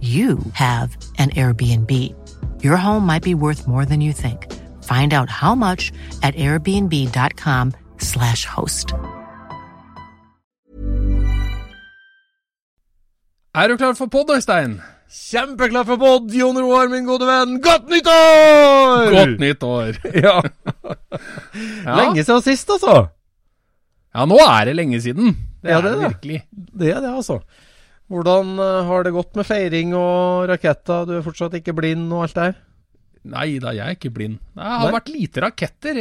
you have an Airbnb. Your home might be worth more than you think. Find out how much at airbnb.com/slash host. Er du klar for pod, Øystein? Kjempeklar for pod, Jon Roar, min gode venn. Godt nyttår! Godt nytt år. Ja. Ja. Lenge siden sist, altså. Ja, nå er det lenge siden. Det Ja, er det det. virkelig. Det er det, altså. Hvordan eh, har det gått med feiring og raketter? Du er fortsatt ikke blind og alt det her? Nei da, jeg er ikke blind. Det har Nei. vært lite raketter.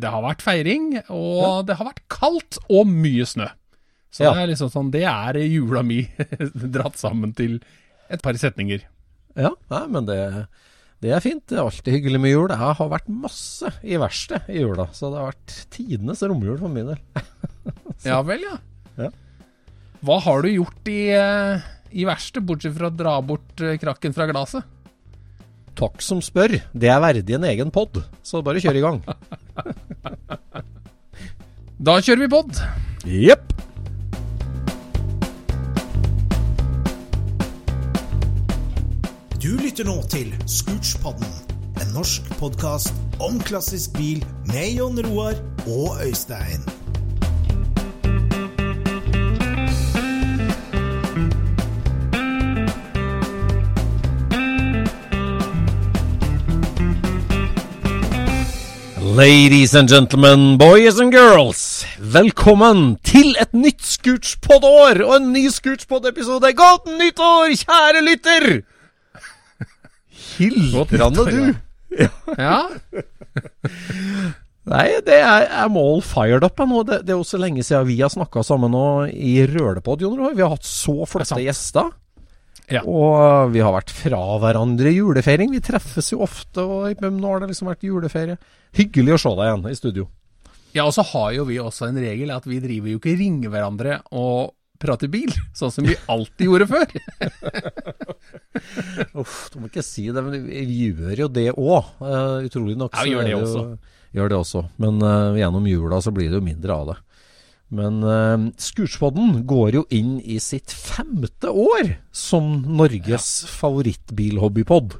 Det har vært feiring, og det har vært kaldt og mye snø. Så Ja. det er liksom sånn, det er jula mi dratt sammen til et par setninger. Ja, nei, men det, det er fint. Det er alltid hyggelig med jul. Det har vært masse i verkstedet i jula, så det har vært tidenes romjul for min del. Ja vel, ja. Ja. Hva har du gjort i, eh, i verkstedet, bortsett fra å dra bort eh, krakken fra glasset? Takk som spør. Det er verdig en egen pod, så bare kjør i gang. Da kjører vi pod. Jepp. Du lytter nå til Scootspodden, en norsk podkast om klassisk bil med Jon Roar og Øystein. Ladies and gentlemen, boys and girls. Velkommen til et nytt Scootspod-år og en ny Scootspod-episode. Godt nyttår, kjære lytter! Hildrande, du. Ja, Nei, det er, jeg må all fired up jeg nå. Det, det er jo så lenge siden vi har snakka sammen nå i Rølepod, Jon Roar. Vi har hatt så flotte gjester. Ja. Og vi har vært fra hverandre i julefeiring. Vi treffes jo ofte, og nå har det liksom vært juleferie. Hyggelig å se deg igjen i studio. Ja, og så har jo vi også en regel at vi driver jo ikke ringer hverandre og prater bil, sånn som vi alltid gjorde før. Uff, du må ikke si det, men vi gjør jo det òg. utrolig nok. Ja, vi gjør det, det jo- også. Gjør det også. Men uh, gjennom jula så blir det jo mindre av det. Men uh, Scootspodden går jo inn i sitt femte år som Norges favorittbilhobbypod.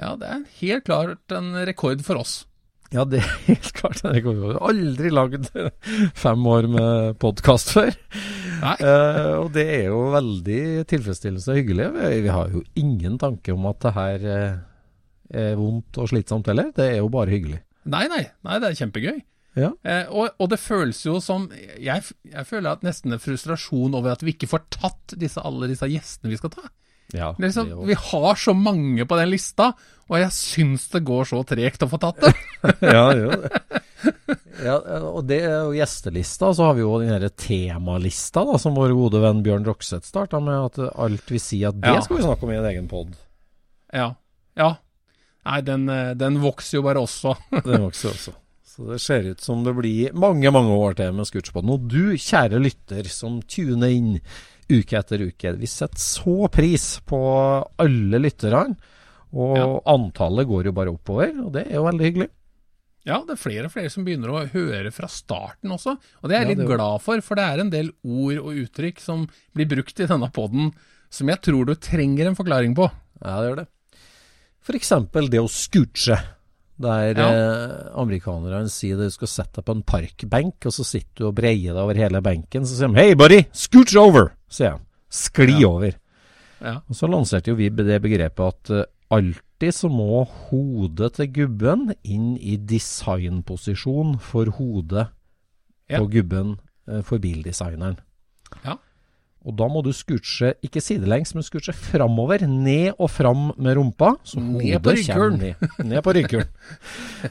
Ja, det er helt klart en rekord for oss. Ja, det er helt klart. en rekord. Vi har aldri lagd fem år med podkast før. Eh, og det er jo veldig tilfredsstillende og hyggelig. Vi, vi har jo ingen tanke om at det her eh, er vondt og slitsomt heller. Det er jo bare hyggelig. Nei, nei, nei, det er kjempegøy. Ja. Eh, og, og det føles jo som jeg, jeg føler at nesten en frustrasjon over at vi ikke får tatt disse, alle disse gjestene vi skal ta. Ja, liksom, vi har så mange på den lista, og jeg syns det går så tregt å få tatt det. ja, gjør det. Ja, og det er jo gjestelista. Så har vi jo den her temalista da, som vår gode venn Bjørn Rokseth starta med. At alt vi sier at det Ja. skal vi snakke om i en egen pod. Ja. ja. Nei, den, eh, den vokser jo bare også. den vokser også. Så det ser ut som det blir mange, mange år til med Scootspoden. Og du, kjære lytter, som tuner inn uke etter uke. Vi setter så pris på alle lytterne, og Ja. antallet går jo bare oppover, og det er jo veldig hyggelig. Ja, det er flere og flere som begynner å høre fra starten også. Og det er jeg Ja, litt det glad for, for det er en del ord og uttrykk som blir brukt i denne poden som jeg tror du trenger en forklaring på. Ja, det gjør det. Eksempel det å scooche. Der Ja. eh, amerikanerne sier at du skal sette deg på en parkbenk, og så sitter du og breier deg over hele benken. Så sier de 'Hei, buddy, scooch over', sier de. Skli Ja. over. Ja. Og så lanserte jo vi det begrepet at uh, alltid så må hodet til gubben inn i designposisjon for hodet på gubben uh, for bildesigneren. Ja. Og da må du scooche ikke sidelengs, men scooche framover. Ned og fram med rumpa. Så Ned på ryggkulen. Ned, ned på ryggkulen.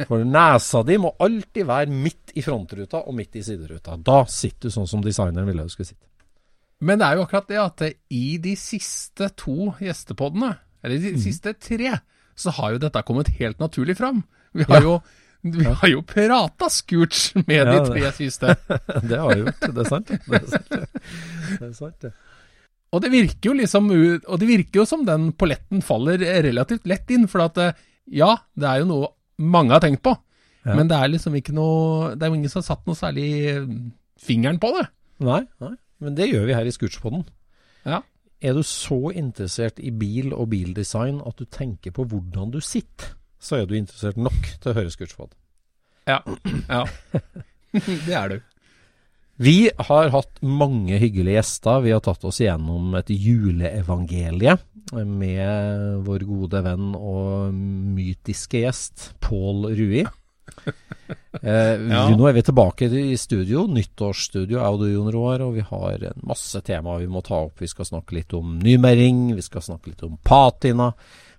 For nesa di må alltid være midt i frontruta og midt i sideruta. Da sitter du sånn som designeren ville du skulle sitte. Men det er jo akkurat det at i de siste to gjestepoddene, eller de Mhm. siste tre, så har jo dette kommet helt naturlig fram. Vi har jo vi har jo prata Scooch med Ja, de tre siste. Det har jeg gjort, det er sant. Det er sant, det. det, er sant, det. Og det virker jo liksom Og det virker jo som den polletten faller relativt lett inn, for at eh, ja, det er jo noe mange har tenkt på, Ja. men det er liksom ikke noe Det er jo ingen som har satt noe særlig eh, fingeren på det. Nei, nei, men det gjør vi her i Scootspodden. Ja. Er du så interessert i bil og bildesign at du tenker på hvordan du sitter, så er du interessert nok til å høre Scootspod. Ja. ja. det er du. Vi har hatt mange hyggelige gjester. Vi har tatt oss gjennom et juleevangelie med vår gode venn og mytiske gjest Pål Rui. Eh, Ja. nå er vi tilbake i studio, nyttårsstudio, er du, Jon Roar, og vi har en masse temaer vi må ta opp. Vi skal snakke litt om nymering, vi skal snakke litt om patina,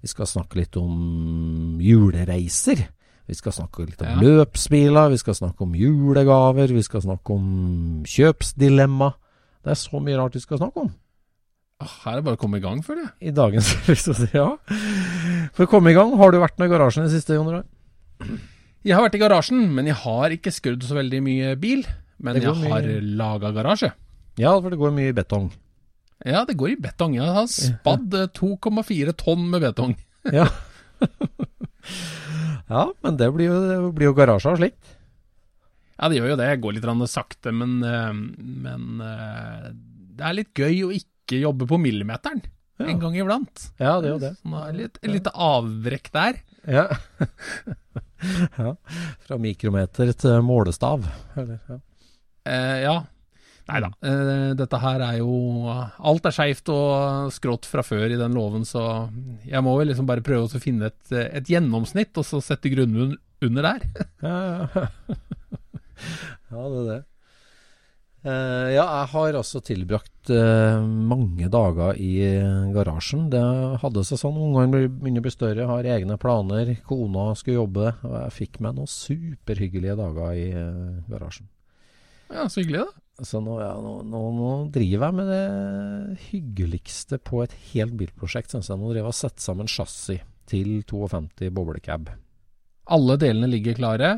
vi skal snakke litt om julereiser. Vi skal snakke litt om Ja. løpsbiler, vi skal snakke om julegaver, vi skal snakke om kjøpsdilemma. Det er så mye rart vi skal snakke om Ah, Her er det bare å komme i gang, føler jeg. i dagens episode. Ja. For å komme i gang, har du vært med i garasjen i det siste, Jon Roar? Jeg har vært i garasjen, men jeg har ikke skrudd så veldig mye bil. Men jeg mye- har laga garasje. Ja, for det går mye i betong. Ja, det går i betong. Jeg har spadd eh, 2,4 tonn med betong. Ja. ja, men det blir jo, det blir jo garasje av slikt. Ja, det gjør jo det. Jeg går litt sakte, men, eh, men eh, det er litt gøy å ikke jobbe på millimeteren Ja. en gang iblant. Ja, det er jo det. Sånn, litt, litt, avbrekk der. Ja. ja. Fra mikrometer til målestav. Eller, ja. Eh, ja. Nei da. Eh, dette her er jo Alt er skeivt og skrått fra før i den låven, så jeg må vel liksom bare prøve å finne et, et gjennomsnitt, og så sette grunnen under der. Ja, ja. ja, det er det. Eh, ja, jeg har altså tilbrakt uh, mange dager i garasjen. Det hadde seg sånn. Ungene begynner å bli større, har egne planer. Kona skulle jobbe. Og jeg fikk meg noen superhyggelige dager i uh, garasjen. Ja, Så hyggelig, da. Så nå, ja, nå, nå, nå driver jeg med det hyggeligste på et helt bilprosjekt, syns jeg. Nå driver jeg og setter sammen chassis til 52 boblecab. Alle delene ligger klare.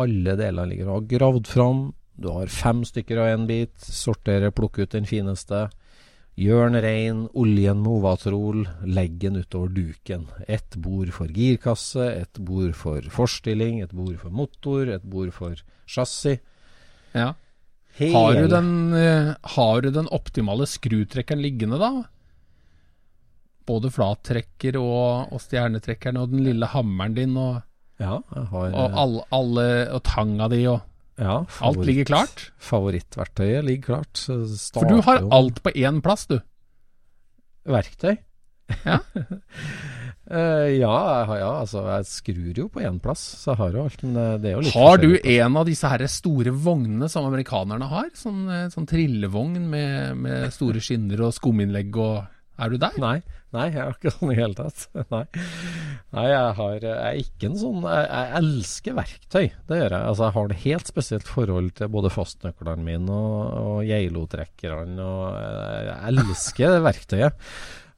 Alle delene ligger og har gravd fram. Du har fem stykker av én bit. Sortere, plukke ut den fineste. Gjør den rein, oljen med Ovatrol, legg den utover duken. Ett bord for girkasse, ett bord for forstilling, et bord for motor, et bord for chassis. Ja. Har du, den, eh, har du den optimale skrutrekkeren liggende, da? Både flattrekker og, og stjernetrekkeren og den lille hammeren din og, Ja, har og, alle, alle, og tanga di og ja, Alt ligger klart? Favorittverktøyet ligger klart. For du har alt på én plass, du. Verktøy? Ja. uh, ja, ja, altså jeg skrur jo på én plass, så jeg har jo alt. Men det, det er jo litt Har du en av disse her store vognene som amerikanerne har? Sånn, eh, sånn trillevogn med, med store skinner og skuminnlegg og Er du der? Nei, nei, jeg har ikke sånn i hele tatt. Nei, nei jeg, har, jeg er ikke en sånn jeg, jeg elsker verktøy, det gjør jeg. Altså, jeg har et helt spesielt forhold til både fastnøklene mine og, og Geilo-trekkerne. Jeg elsker det verktøyet.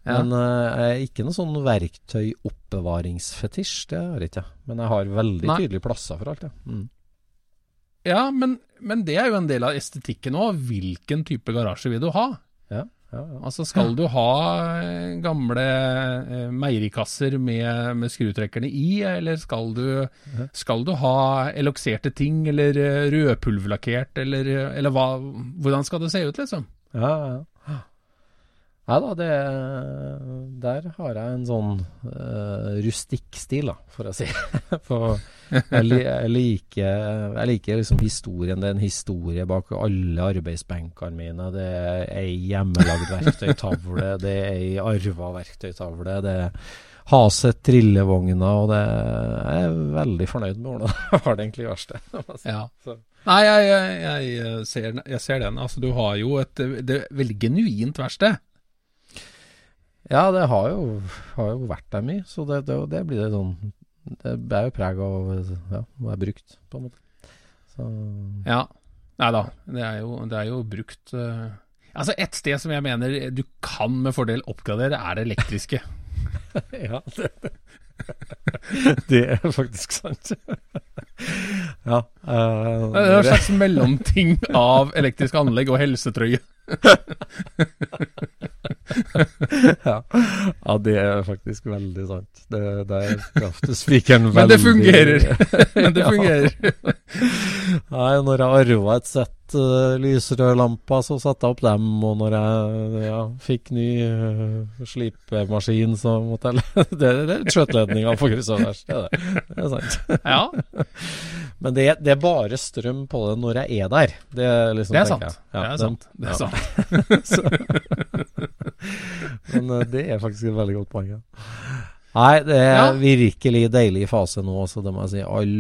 Ja. Men eh, jeg er ikke noen sånn verktøyoppbevaringsfetisj, det har jeg ikke. Men jeg har veldig Nei. tydelige plasser for alt, ja. Mm. Ja, men, men det er jo en del av estetikken òg. Hvilken type garasje vil du ha? Ja, ja. Altså Skal du ha eh, gamle eh, meierikasser med, med skrutrekkerne i, eller skal du, skal du ha elokserte ting, eller eh, rødpulverlakkert, eller, eller hva, hvordan skal det se ut, liksom? Ja, ja. Nei da, det Der har jeg en sånn uh, rustikkstil, da, for å si. for jeg, li, jeg, liker, jeg liker liksom historien. Det er en historie bak alle arbeidsbenkene mine. Det er ei hjemmelagd verktøytavle, det er ei arva verktøytavle. det er Haset trillevogner, og det jeg er veldig fornøyd med hvordan jeg har det egentlig verste. Ja. Nei, jeg, jeg, ser, jeg, ser, den. Altså, du har jo et det veldig genuint verksted. Ja, det har jo, har jo vært der mye, så det, det, det, blir det sånn Det er jo preg av ja, å være brukt, på en måte. Så. Ja. Nei da, det er jo, det er jo brukt uh, Altså, et sted som jeg mener du kan med fordel oppgradere, er det elektriske. ja, det, det er faktisk sant. ja. Uh, det er en slags mellomting av elektrisk anlegg og helsetrøye. ja. ja. det er faktisk veldig sant. Det, der traff du spikeren veldig Men det fungerer. Men det fungerer. Nei, når jeg arva et sett uh, lysrødlamper, så satte jeg opp dem. Og når jeg ja, fikk ny uh, slipemaskin, så måtte jeg Det er skjøteledninga på kryss der. Det, det er sant. Ja. Men det, det, er bare strøm på det når jeg er der. Det, liksom, det er sant. Ja, det er sant. Det er sant. Men uh, det er faktisk et veldig godt poeng. Ja. Nei, det er ja. virkelig deilig fase nå. Så det må jeg si. All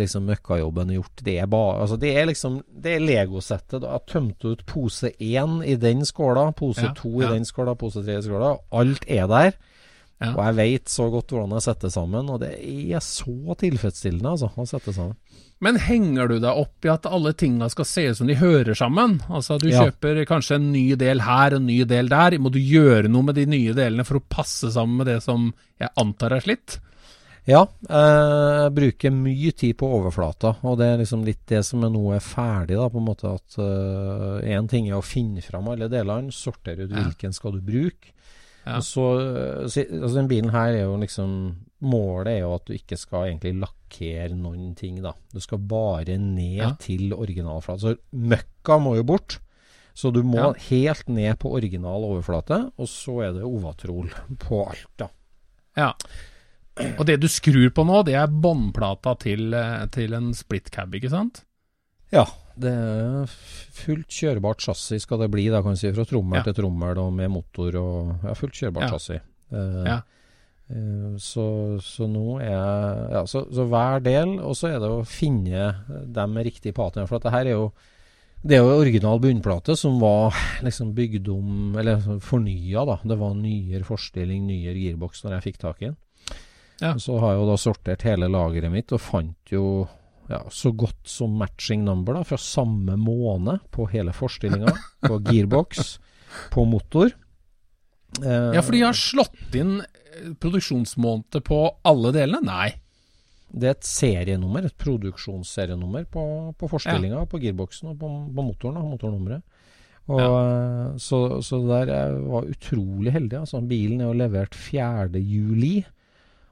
liksom, møkkajobben gjort. Det er bare altså, Det er liksom Det er legosettet. Jeg tømte ut pose én i den skåla, pose ja. to i ja. den skåla, pose tre i skåla. Alt er der. Og jeg veit så godt hvordan jeg setter sammen, og det er så tilfredsstillende altså, å sette sammen. Men henger du deg opp i at alle tinga skal se ut som de hører sammen? Altså du ja. kjøper kanskje en ny del her en ny del der. Må du gjøre noe med de nye delene for å passe sammen med det som jeg antar er slitt? Ja, eh, jeg bruker mye tid på overflata, og det er liksom litt det som er nå er ferdig. da, på en måte at Én uh, ting er å finne fram alle delene, sortere ut hvilken skal du bruke. Ja. Så, så, altså Den bilen her er jo liksom Målet er jo at du ikke skal egentlig lakkere noen ting, da. Du skal bare ned ja. til originalflate. Så møkka må jo bort. Så du må ja. helt ned på original overflate, og så er det Ovatrol på alt, da. Ja. Og det du skrur på nå, det er båndplata til, eh, til en split cab, ikke sant? Ja. Det er fullt kjørbart chassis skal det bli, da kan du si. Fra trommel ja. til trommel og med motor og ja, fullt kjørbart ja. chassis. Uh, ja. Uh, så, så, nå er Ja, så, så, hver del, og så er det å finne dem med riktig patina. For dette her er jo det er jo original bunnplate som var liksom bygd om, eller fornya, da. Det var nyere forstilling, nyere girboks når jeg fikk tak i den. Ja. Så har jeg jo da sortert hele lageret mitt og fant jo ja, så godt som matching number da, fra samme måned på hele forstillinga. på gearbox, på motor. Eh, ja, for de har slått inn eh, produksjonsmåned på alle delene? Nei. Det er et serienummer, et produksjonsserienummer på, på forstillinga, ja. på gearboxen og på, på motoren. Da, motornummeret. Og, ja. Eh, så, så der jeg var utrolig heldig. Altså, bilen er jo levert 4. juli.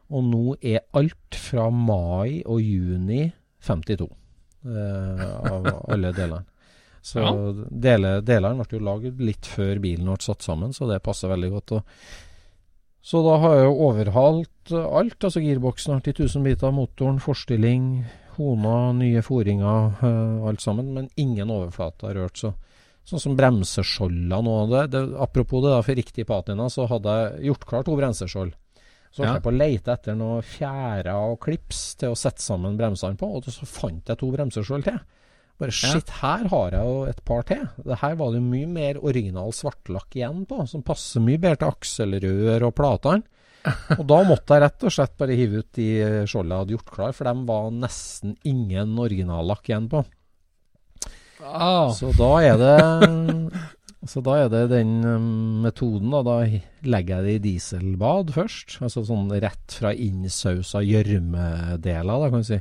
Og nå er alt fra mai og juni 52 uh, av alle delene. Så ja. dele, delene ble jo lagd litt før bilen ble satt sammen, så det passer veldig godt. så da har jeg jo overhalt alt. altså Girboksen har 10 000 biter, motoren, forstilling, hona, nye foringer, uh, alt sammen. Men ingen overflate har rørt. så Sånn som bremseskjoldene og det, det, Apropos det da, for riktig patina, så hadde jeg gjort klar to bremseskjold. Så holdt ja. jeg på å lete etter noen fjærer og klips til å sette sammen bremsene på, og så fant jeg to bremseskjold til. Bare shit, ja. her har jeg jo et par til. Det her var det jo mye mer original svartlakk igjen på, som passer mye bedre til akselrør og platene. Og da måtte jeg rett og slett bare hive ut de skjoldene jeg hadde gjort klar, for dem var nesten ingen originallakk igjen på. Ah. Så da er det så da er det den um, metoden. Da, da legger jeg det i dieselbad først. Altså sånn rett fra innsausa gjørmedeler, da kan du si.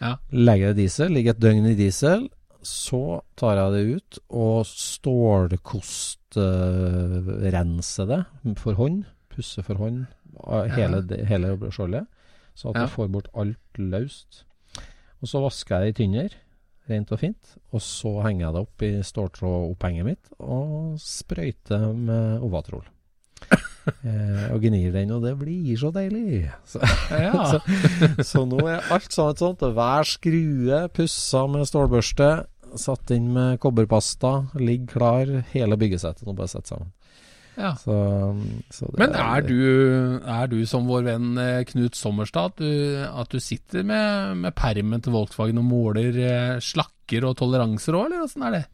Ja. Legger det i diesel, ligger et døgn i diesel. Så tar jeg det ut og stålkostrenser det for hånd. Pusser for hånd hele, det- hele skjoldet, så at Ja. du får bort alt løst. Og så vasker jeg det i tynner, rent og fint. Og så henger jeg det opp i ståltrådopphenget mitt og sprøyter med Ovatrol. eh, og gnir den, og det blir så deilig. Så, Ja. så, så nå er alt sånn, et sånt. Hver skrue pussa med stålbørste. Satt inn med kobberpasta. Ligger klar. Hele byggesettet nå bare sett sammen. ja. Så, så det Men er du, er du som vår venn eh, Knut Sommerstad, at du, at du sitter med, med permen til Volkswagen og måler eh, slakker og toleranser òg, eller åssen er det?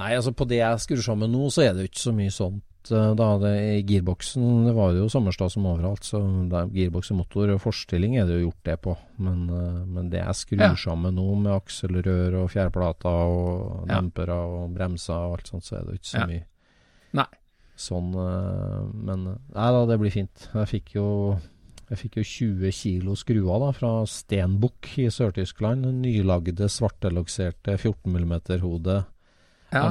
Nei, altså på det jeg skrur sammen nå, så er det jo ikke så mye sånt. Eh, Da det I girboksen det var det jo Sommerstad som overalt, så er girboks og motor og forstilling er det jo gjort det på. Men, eh, men det jeg skrur Ja. sammen nå med akselrør og fjærplater og Ja. dempere og bremser og alt sånt, så er det jo ikke så Ja. mye Nei. sånn. eh, Men nei da, det blir fint. Jeg fikk jo jeg fikk jo 20 kilo skruer da, fra Stenbukk i Sør-Tyskland. Nylagde, svartelokserte 14 mm-hode på Ja.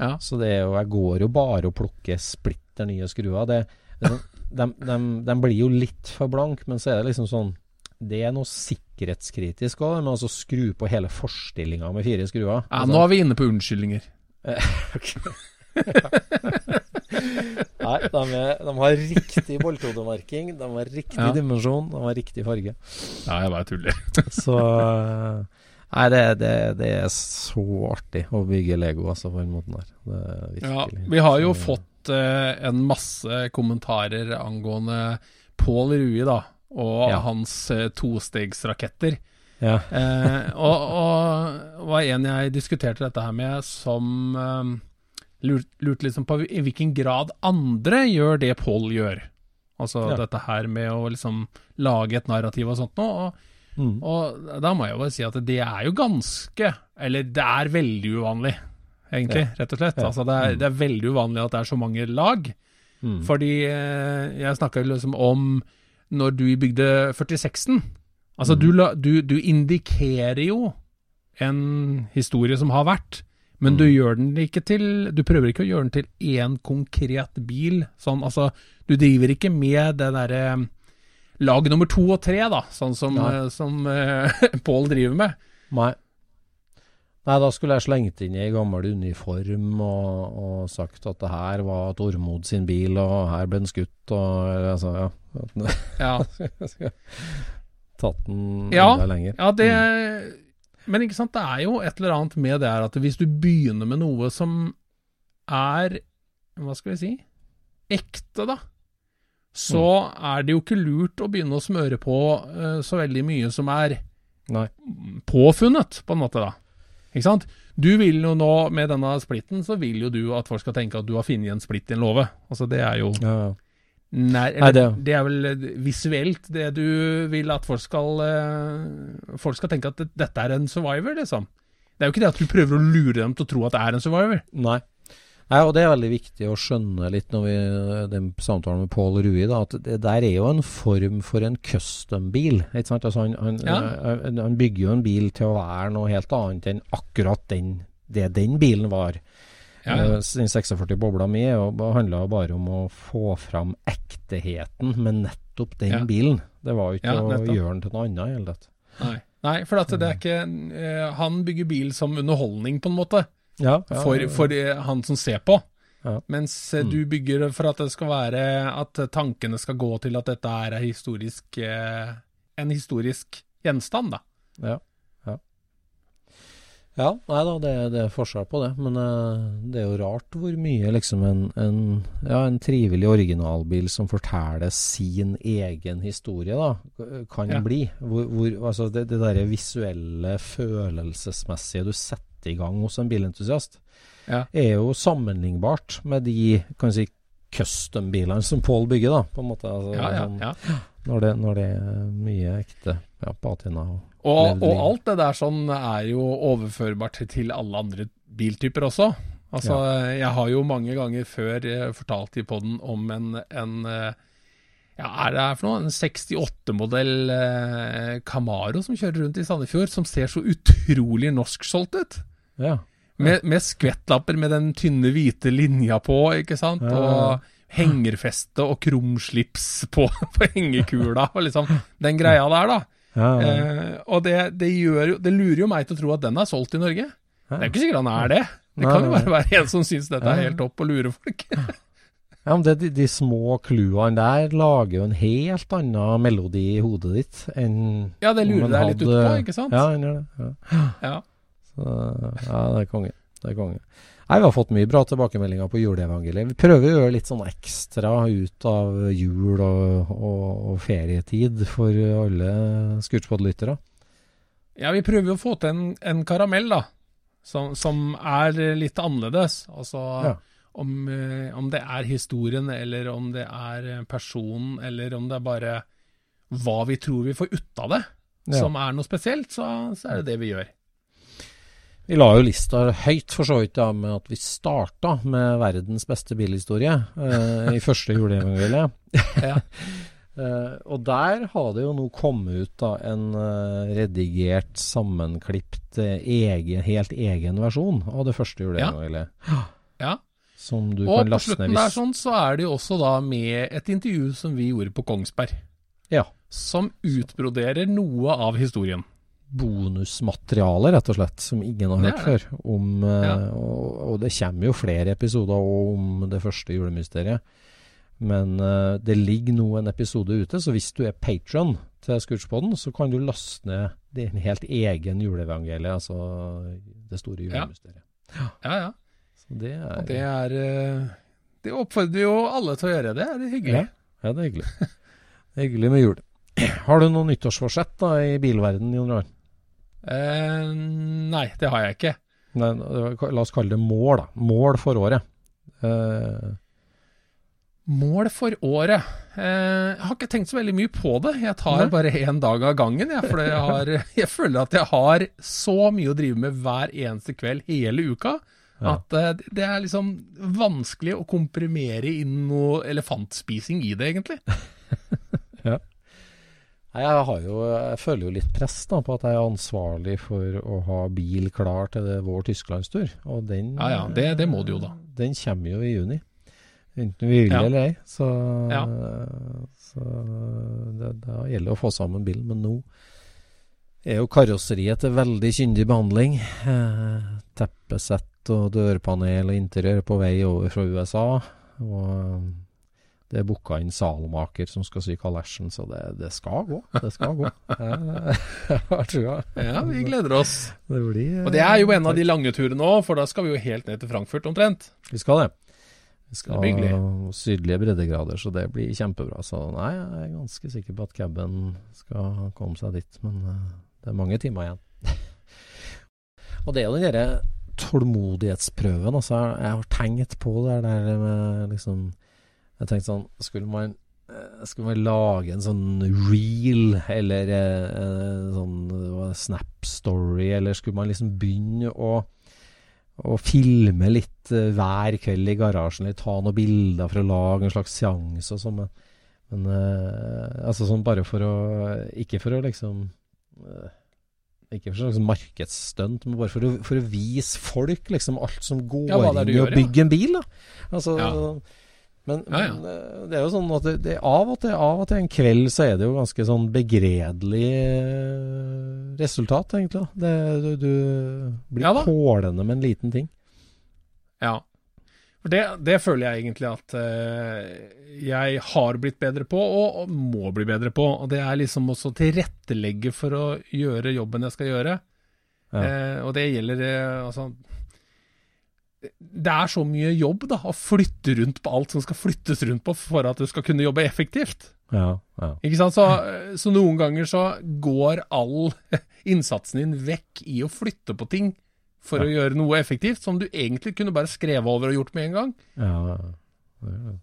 Ja. Så det er jo, jeg går jo bare og plukker splitter nye skruer. Det, det, de, de, de blir jo litt for blank, men så er det liksom sånn Det er noe sikkerhetskritisk òg, med altså skru på hele forstillinga med fire skruer. Ja, Altså, nå er vi inne på unnskyldninger. Nei, de, er, de har riktig bolthodemerking, de har riktig Ja. dimensjon, de har riktig farge. Ja, jeg bare tuller. Så Nei, det, det, det er så artig å bygge Lego altså, på den måten der. Er Ja, vi har jo Så- fått eh, en masse kommentarer angående Pål Rui, da, og Ja. hans eh, tostegsraketter. ja. Eh, og, og var en jeg diskuterte dette her med, som lurt, lurte liksom på i hvilken grad andre gjør det Pål gjør. Altså Ja. dette her med å liksom lage et narrativ og sånt noe. Og, Mm. og da må jeg jo bare si at det er jo ganske Eller det er veldig uvanlig, egentlig, rett og slett. Ja. Altså det er, det er veldig uvanlig at det er så mange lag. Mm. Fordi eh, jeg snakka jo liksom om når du bygde 46-en. Altså du, du, du indikerer jo en historie som har vært, men du gjør den ikke til Du prøver ikke å gjøre den til én konkret bil. Sånn, altså, du driver ikke med det derre lag nummer to og tre, da, sånn som, ja. eh, som eh, Pål driver med. Nei. Nei, da skulle jeg slengt inn i gammel uniform og, og sagt at det her var Tormod sin bil, og her ble den skutt, og altså, ja. Ja, Tatt den Ja. enda lenger. Ja, det Men ikke sant, det er jo et eller annet med det her at hvis du begynner med noe som er Hva skal vi si ekte, da, så er det jo ikke lurt å begynne å smøre på uh, så veldig mye som er Nei. påfunnet, på en måte, da. Ikke sant? Du vil jo nå, med denne splitten, så vil jo du at folk skal tenke at du har funnet en splitt i en låve. Altså, det er jo Ja, ja. Nei, Nei, det, det- det... er vel eh, visuelt det du vil at folk skal uh, Folk skal tenke at dette er en survivor, liksom. Det er jo ikke det at du prøver å lure dem til å tro at det er en survivor. Nei. Nei, og det er veldig viktig å skjønne litt når vi den samtalen med Pål Rui, da, at det der er jo en form for en custom-bil. ikke sant? Altså han, han, Ja. han, han bygger jo en bil til å være noe helt annet enn akkurat den, det den bilen var. Ja, ja. Eh, Den 46 bobla mi handla bare om å få fram ekteheten med nettopp den Ja. bilen. Det var jo ikke å gjøre den til noe annet i hele tatt. Nei. Nei, for at det er ikke eh, Han bygger bil som underholdning, på en måte, Ja, ja, for, for eh, han som ser på. Ja. Mens mm. du bygger for at det skal være At tankene skal gå til at dette er historisk, eh, en historisk gjenstand, da. Ja. Ja, ja nei da, det, det er forskjell på det. Men eh, det er jo rart hvor mye liksom en, en, ja, en trivelig originalbil som forteller sin egen historie, da, kan Ja. bli. Hvor, hvor, altså det, det derre visuelle, følelsesmessige du setter i gang hos en bilentusiast, Ja. er jo sammenlignbart med de kan si, custom-bilene som Pål bygger, da, på en måte. Altså, Ja, ja, sånn- ja. Når, det, når det er mye ekte ja, patina og Og, og alt det der sånn er jo overførbart til alle andre biltyper også. Altså, jeg har jo mange ganger før eh, fortalt i podden om en, en, eh, ja, er det her for noe? En 68-modell eh, Camaro som kjører rundt i Sandefjord, som ser så utrolig norsksolgt ut. Ja. Med, med skvettlapper med den tynne, hvite linja på, ikke sant? Ja. Og hengerfeste og krumslips på, på hengekula, og liksom den greia der, da. Ja, ja. Eh, og det, det, gjør jo, det lurer jo meg til å tro at den er solgt i Norge. Det er jo ikke sikkert han er det. Det kan jo bare være en som syns dette er helt topp og lurer folk. Ja, men det, de, de små clouene der lager jo en helt annen melodi i hodet ditt enn Ja, det lurer deg litt utpå, ikke sant? Ja, den gjør det. Ja. Så, ja, det er konge. Det er konge. Nei, Vi har fått mye bra tilbakemeldinger på juleevangeliet. Vi prøver å gjøre litt sånn ekstra ut av jul og, og, og ferietid for alle Scootspod-lyttere. Ja, vi prøver å få til en, en karamell, da. Som, som er litt annerledes. Altså Ja. om, eh, om det er historien, eller om det er personen, eller om det er bare hva vi tror vi får ut av det, Ja. som er noe spesielt, så, så er det det vi gjør. Vi la jo lista høyt for så vidt da, med at vi starta med verdens beste bilhistorie eh, i første juleevangeliet. Ja. Eh, og der har det jo nå kommet ut da en eh, redigert, sammenklipt, eh, egen, helt egen versjon av det første juleevangeliet. Ja. Som du Og kan på slutten der sånn, så er det jo også da med et intervju som vi gjorde på Kongsberg, Ja. som utbroderer noe av historien. Bonusmateriale, rett og slett, som ingen har hørt før. Om, eh, Ja. og, og det kommer jo flere episoder om det første julemysteriet. Men uh, det ligger nå en episode ute, så hvis du er patron til Scootspoden, så kan du laste ned din helt egen juleevangelie, altså det store Ja. julemysteriet. Ja, ja. Så det er, Og det er eh, Det oppfordrer jo alle til å gjøre det. Det er hyggelig. Ja, det er hyggelig. Det er hyggelig med jul. Har du noe nyttårsforsett da i bilverdenen, Jon Roar? Eh, nei, det har jeg ikke. Nei, la oss kalle det mål, da. Mål for året. Eh, Mål for året. Eh, jeg har ikke tenkt så veldig mye på det. Jeg tar Nei. bare én dag av gangen. Jeg, for jeg, har, jeg føler at jeg har så mye å drive med hver eneste kveld hele uka. Ja. At eh, det er liksom vanskelig å komprimere inn noe elefantspising i det, egentlig. Nei, Jeg, har jo, jeg føler jo litt press da, på at jeg er ansvarlig for å ha bil klar til det, vår tysklandstur. Og den, Ja, ja, det- det må du jo da. Den kommer jo i juni. Enten vi vil Ja. eller ei. Så, Ja. så det, da gjelder det å få sammen bilen. Men nå er jo karosseriet til veldig kyndig behandling. Eh, teppesett og dørpanel og interiør på vei over fra USA. Og det er booka inn salmaker som skal sy kalesjen, så det, det skal gå. Det skal gå. Jeg, jeg har trua. Ja, vi gleder oss. Det blir Og det er jo en av de lange turene òg, for da skal vi jo helt ned til Frankfurt omtrent. Vi skal det. Vi skal ha sydlige breddegrader, så det blir kjempebra. Så nei, jeg er ganske sikker på at caben skal komme seg dit, men eh, det er mange timer igjen. Og det er jo den derre tålmodighetsprøven. Altså, jeg har tenkt på det der med liksom Jeg tenkte sånn Skulle man eh, skulle man lage en sånn reel, eller eh, en sånn Snap Story, eller skulle man liksom begynne å og filme litt eh, hver kveld i garasjen, eller ta noen bilder for å lage en slags seanse og sånn. Men, men eh, altså sånn bare for å Ikke for å liksom eh, Ikke for slags markedsstunt, men bare for å, for å vise folk liksom alt som går Ja, inn i å bygge en bil. da. Altså, Ja. Men, Ja, ja. men eh, det er jo sånn at det, det av og til av og til en kveld så er det jo ganske sånn begredelig eh, resultat, egentlig. Det, du, du blir Ja pålende med en liten ting. Ja. For det, det føler jeg egentlig at uh, jeg har blitt bedre på, og, og må bli bedre på. Og det er liksom også tilrettelegge for å gjøre jobben jeg skal gjøre. Ja. Eh, og det gjelder uh, altså Det er så mye jobb, da, å flytte rundt på alt som skal flyttes rundt på for at du skal kunne jobbe effektivt. Ja, ja. Ikke sant? Så, så noen ganger så går all innsatsen din vekk i å flytte på ting for å gjøre noe effektivt, som du egentlig kunne bare skrevet over og gjort med en gang. ja, ja. Det er det.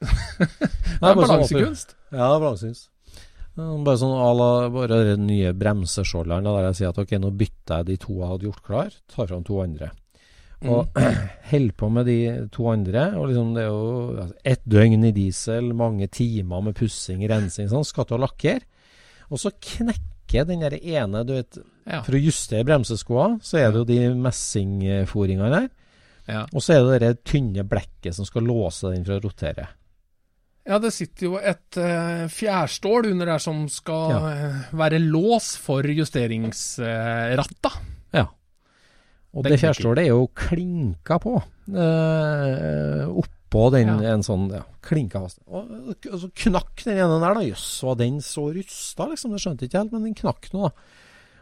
Er sånn balansekunst. Ja, balansekunst. Bare sånn à la bare den nye bremseskjolderen, der jeg sier at ok, nå bytter jeg de to jeg hadde gjort klar, tar fram to andre. Og holder på med de to andre. Og liksom det er jo altså, ett døgn i diesel, mange timer med pussing, rensing, sånn. Skal til å lakkere. Og så knekker den der ene, du vet Ja. For å justere bremseskoa, så er det jo de messingforingene der. Ja. Og så er det det tynne blekket som skal låse den fra å rotere. Ja, det sitter jo et uh, fjærstål under der som skal Ja. uh, være lås for justeringsratta. Ja. Og det fjærstålet er jo klinka på. Eh, oppå den Ja. en sånn ja, klinka fast. Og, og så knakk den ene der, da. Jøss, var den så rusta, liksom? Det skjønte jeg ikke helt, men den knakk nå, da.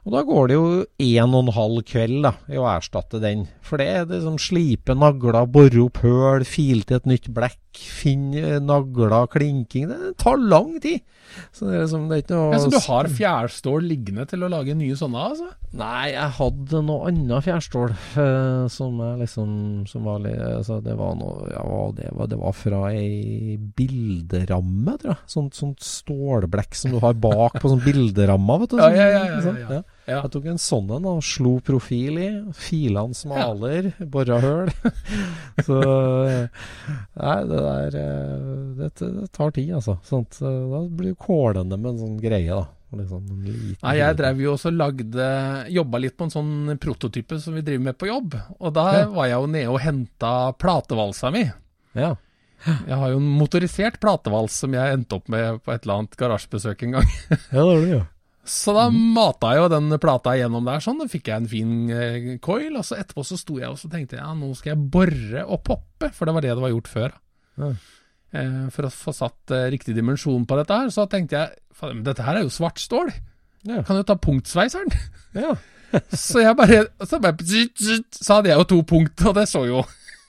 Og da går det jo en og en halv kveld da, i å erstatte den. For det er liksom slipe nagler, bore opp høl, file til et nytt blekk, finne nagler, klinking. Det tar lang tid. Så det er liksom, det er ikke noe Ja, så du har fjærstål liggende til å lage nye sånne, altså? Nei, jeg hadde noe annet fjærstål eh, som jeg liksom Som var litt altså, Det var noe Ja, det var Det var fra ei bilderamme, tror jeg. Sånt, sånt stålblekk som du har bak på sånn bilderamme, vet du. Sånn, ja, ja, ja, ja, ja. Ja. Jeg tok en sånn en og slo profil i. Filene smaler, bora høl. Så Nei, det der eh, det, det tar tid, altså. Sånt, eh, da blir du kålende med en sånn greie, da. Liksom Nei, jeg drev jo også lagde Jobba litt på en sånn prototype som vi driver med på jobb. Og da Ja. var jeg jo nede og henta platevalsa mi. Ja. Jeg har jo en motorisert platevals som jeg endte opp med på et eller annet garasjebesøk en gang. ja, det var det, jo. Så da mata jeg jo den plata gjennom der sånn, da fikk jeg en fin eh, coil. Og så etterpå så sto jeg og så tenkte jeg, ja, nå skal jeg bore og poppe, for det var det det var gjort før. Ja. Eh, for å få satt eh, riktig dimensjon på dette her, så tenkte jeg dette her er jo svart stål. Ja. Kan jo ta punktsveiseren. Ja. så jeg bare, så bare Så hadde jeg jo to punkt, og det så jo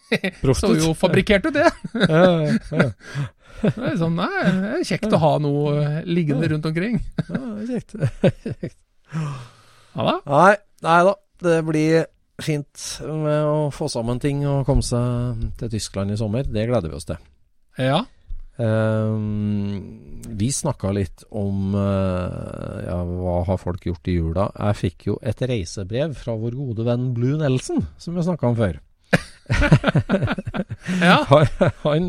Så jo fabrikkert ut, det. ja, ja, ja. Det er sånn, nei, det er kjekt å ha noe eh, liggende rundt omkring. ja det er kjekt. Ja da. Nei, nei da. Det blir fint med å få sammen ting og komme seg til Tyskland i sommer. Det gleder vi oss til. Ja. Um, vi snakka litt om uh, ja, hva har folk gjort i jula. Jeg fikk jo et reisebrev fra vår gode venn Blue Nelson, som vi snakka om før. Ja. Han, han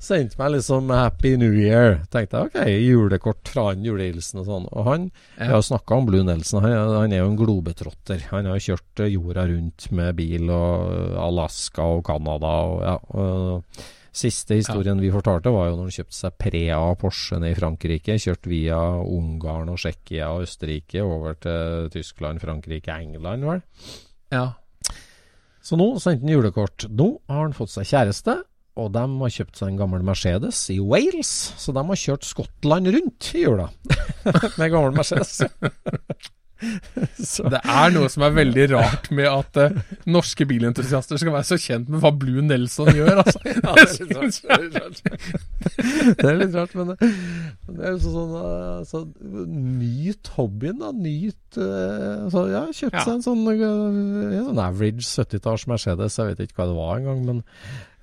sendte meg liksom 'Happy New Year'. Tenkte jeg ok, julekort fra han, julehilsen og sånn. Og han Jeg har snakka om Blue Nelson. Han, han er jo en globetrotter. Han har kjørt eh, jorda rundt med bil og Alaska og Canada og ja. Og siste historien vi fortalte, var jo når han kjøpte seg Prea Porsche ned i Frankrike. Kjørt via Ungarn og Tsjekkia og Østerrike over til Tyskland, Frankrike, England, vel. ja. Så nå sendte han julekort. Nå har han fått seg kjæreste, og de har kjøpt seg en gammel Mercedes i Wales. Så de har kjørt Skottland rundt i jula med gammel Mercedes. så, Det er noe som er veldig rart med at uh, norske bilentusiaster skal være så kjent med hva Blue Nelson gjør, altså. ja, det, er litt rart, det er litt rart. men det, det er jo sånn uh, så, Nyt hobbyen, da. Nyt uh, så, Ja, kjøpte Ja. seg en sånn, uh, en sånn average 70-talls Mercedes. Jeg vet ikke hva det var engang, men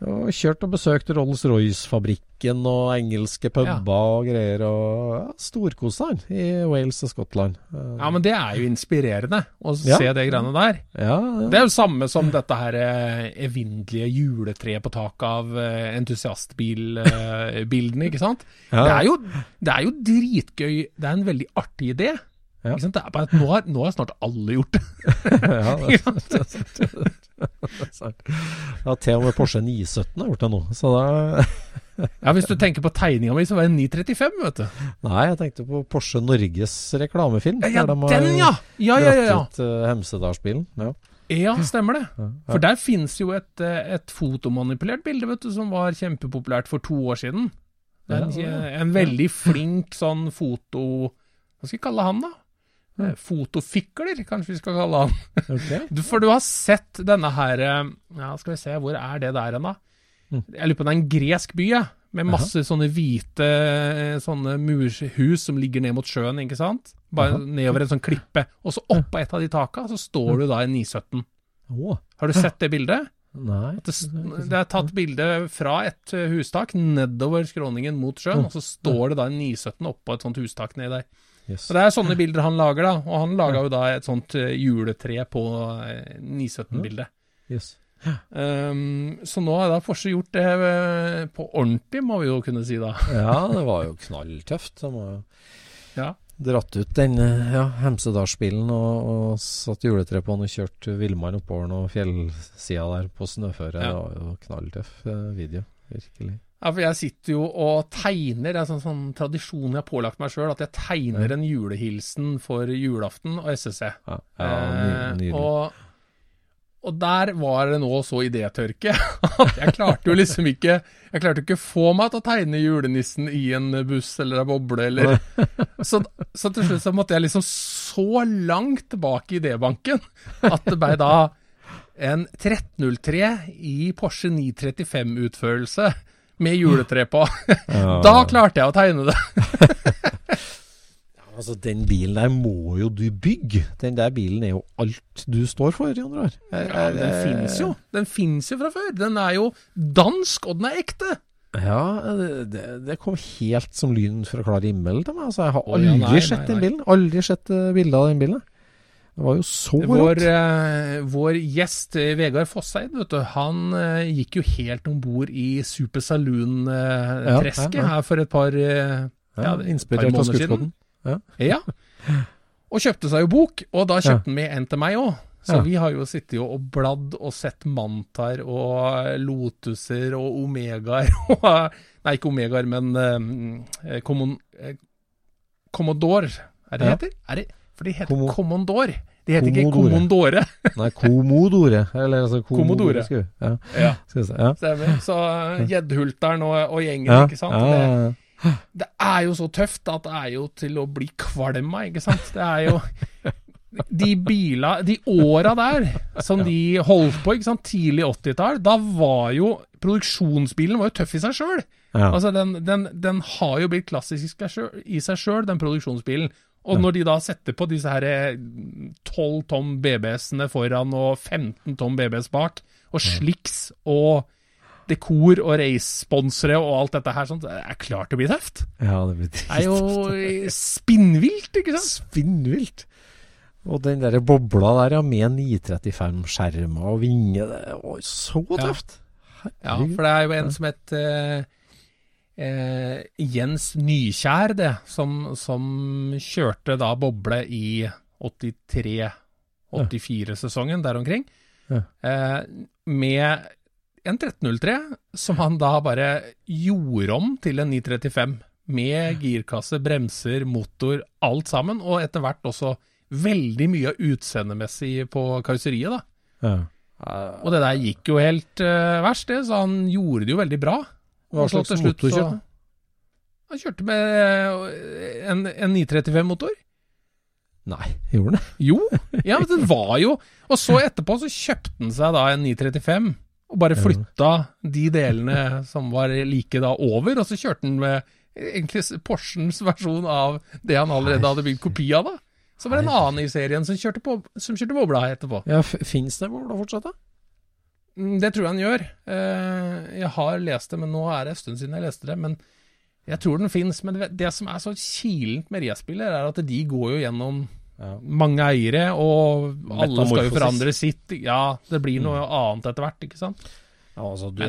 og kjørt og besøkt Rolls-Royce-fabrikken og engelske puber og greier. Og ja, storkosa han i Wales og Skottland. Uh, Ja, men det er jo inspirerende å Ja. se det greiene der. ja, ja. Det er jo samme som dette her eh, evinnelige juletreet på taket av eh, entusiastbilbildene, ikke sant? Ja. Det, er jo, det er jo dritgøy. Det er en veldig artig idé. Ja. Ikke sant? Det er bare at nå har, nå har snart alle gjort det. ja, det, er sant, det er. Det er sant. Ja, til og med Porsche 917 har gjort det nå. Så da Ja, Hvis du tenker på tegninga mi, så var det 935, vet du. Nei, jeg tenkte på Porsche Norges reklamefilm. Ja, der de den, ja! Ja, ja, ja. ja. dratt ut uh, Hemsedalsbilen. Ja. Ja, stemmer det. For der finnes jo et, eh, et fotomanipulert bilde, vet du, som var kjempepopulært for to år siden. En, en veldig flink sånn foto... Hva skal vi kalle han, da? Eh, Fotofikler, kanskje vi skal kalle han. Okay. Du, for du har sett denne her eh, Ja, skal vi se, hvor er det der hen, da? Mm. Jeg lurer på det er en gresk by, ja. Med masse sånne hvite eh, sånne murhus som ligger ned mot sjøen, ikke sant? Bare Aha. nedover en sånn klippe. Og så oppå et av de taka, så står du da i 917. Oh. Har du sett det bildet? nei. Det, det er tatt bilde fra et hustak nedover skråningen mot sjøen, og så står det da en 917 oppå et sånt hustak nedi der. Yes. Og Det er sånne bilder han lager, da. Og han laga jo da et sånt eh, juletre på eh, 917-bildet. Yes. Um, så nå har da Forse gjort det eh, på ordentlig, må vi jo kunne si da. Ja, det var jo knalltøft. De har jo Ja. dratt ut den eh, ja, Hemsedalsbilen og, og satt juletre på den og kjørt villmann oppover noen fjellsider der på snøføre. Ja. Det var jo knalltøff eh, video, virkelig. Ja, for jeg sitter jo og tegner. Det er en sånn, sånn tradisjon jeg har pålagt meg sjøl, at jeg tegner en julehilsen for julaften og SSC. Ja, ja ny, Eh, og, og der var det nå så idétørke at jeg klarte jo liksom ikke Jeg klarte ikke å få meg til å tegne julenissen i en buss eller ei boble eller så, så til slutt så måtte jeg liksom så langt tilbake i idébanken at det ble da en 1303 i Porsche 935-utførelse med juletre på. Ja. Da klarte jeg å tegne det. Altså, den bilen der må jo du bygge. Den der bilen er jo alt du står for, Jan Rar. Ja, den fins jo. Den fins jo fra før. Den er jo dansk, og den er ekte. Ja, det, det, kom helt som lyn fra klar himmel til meg. Altså, jeg har aldri aldri ja, nei, sett nei, den bilen. Aldri sett uh, bilde av den bilen. Det var jo så Vår, rått. eh, vår gjest eh, Vegard Fosseid, vet du, han eh, gikk jo helt om bord i Super Saloon-tresket ja, ja. her for et par Ja, ja, inspirert par måneder siden. Ja. Og kjøpte seg jo bok, og da kjøpte han med en til meg òg. Så vi har jo sittet og bladd og sett Mantar og Lotuser og Omegaer og Nei, ikke Omegaer, men eh, Commodore, er det det heter? Er det, for de heter Commodore. De heter ikke Commodore. Nei, Komodore. Eller altså Commodore. Ja, Ja, stemmer. Så eh, Gjeddhulteren og, og gjengen, Ja, ikke sant. ja, Det, det er jo så tøft at det er jo til å bli kvalm av, ikke sant. Det er jo De bila, de åra der som de holdt på, ikke sant, tidlig 80-tall, da var jo Produksjonsbilen var jo tøff i seg sjøl. Altså, den, den, den har jo blitt klassisk i seg sjøl, den produksjonsbilen. Og når de da setter på disse her eh, 12 tom BBS-ene foran og 15 tom BBS bak, og sliks og dekor og race-sponsere og alt dette her, sånt, det er klart det blir tøft. ja, det blir Det er jo spinnvilt, ikke sant? spinnvilt. Og den der bobla der, ja, med 935-skjermer og vinger, det var så Ja. tøft. Ja, for det er jo en som het eh, eh, Jens Nykjær, det, som, som kjørte da boble i 83-84-sesongen, der omkring. Ja. Eh, med en 1303, som han da bare gjorde om til en 935. Med girkasse, bremser, motor, alt sammen. Og etter hvert også veldig mye utseendemessig på karosseriet, da. Ja. Og det der gikk jo helt uh, verst, det, så han gjorde det jo veldig bra. Hva slags motor kjørte han? Han kjørte med eh, en, en 935-motor. Nei, gjorde han det? Jo, ja, men den var jo Og så etterpå så kjøpte han seg da en 935, og bare flytta de delene som var like da over, og så kjørte han med egentlig Porsens versjon av det han allerede hadde bygd kopi av, da. Så var det en annen i serien som kjørte, på, som kjørte bobla etterpå. Ja, Fins det bobla fortsatt, da? Mm, Det tror jeg han gjør. Eh, Jeg har lest det, men nå er det en stund siden jeg leste det. Men jeg tror den fins. Men det- som er så kilent med racerbiler, er at de går jo gjennom Ja. mange eiere, og alle skal jo forandre sitt. Ja, det blir noe annet etter hvert, ikke sant. Ja, altså, du,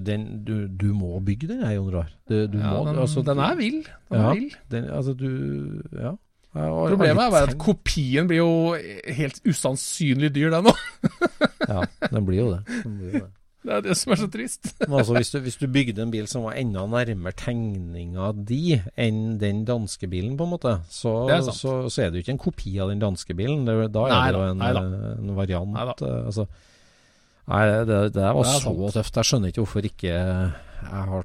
den, du, du må bygge den, Jon Rar. Ja, må, den, altså, den er vill. Den Ja. er vill. Den, altså, du Ja. Problemet er bare at kopien blir jo helt usannsynlig dyr, den òg. Ja, den blir jo det. Blir jo det. Det er det som er så trist. Men altså, hvis du, hvis du bygde en bil som var enda nærmere tegninga di enn den danske bilen, på en måte, så, er så, så er det jo ikke en kopi av den danske bilen. Det, da er Nei det jo en, nei en variant. Nei eh, altså, nei, det, det var Det er så sant. tøft. Jeg skjønner ikke hvorfor ikke jeg har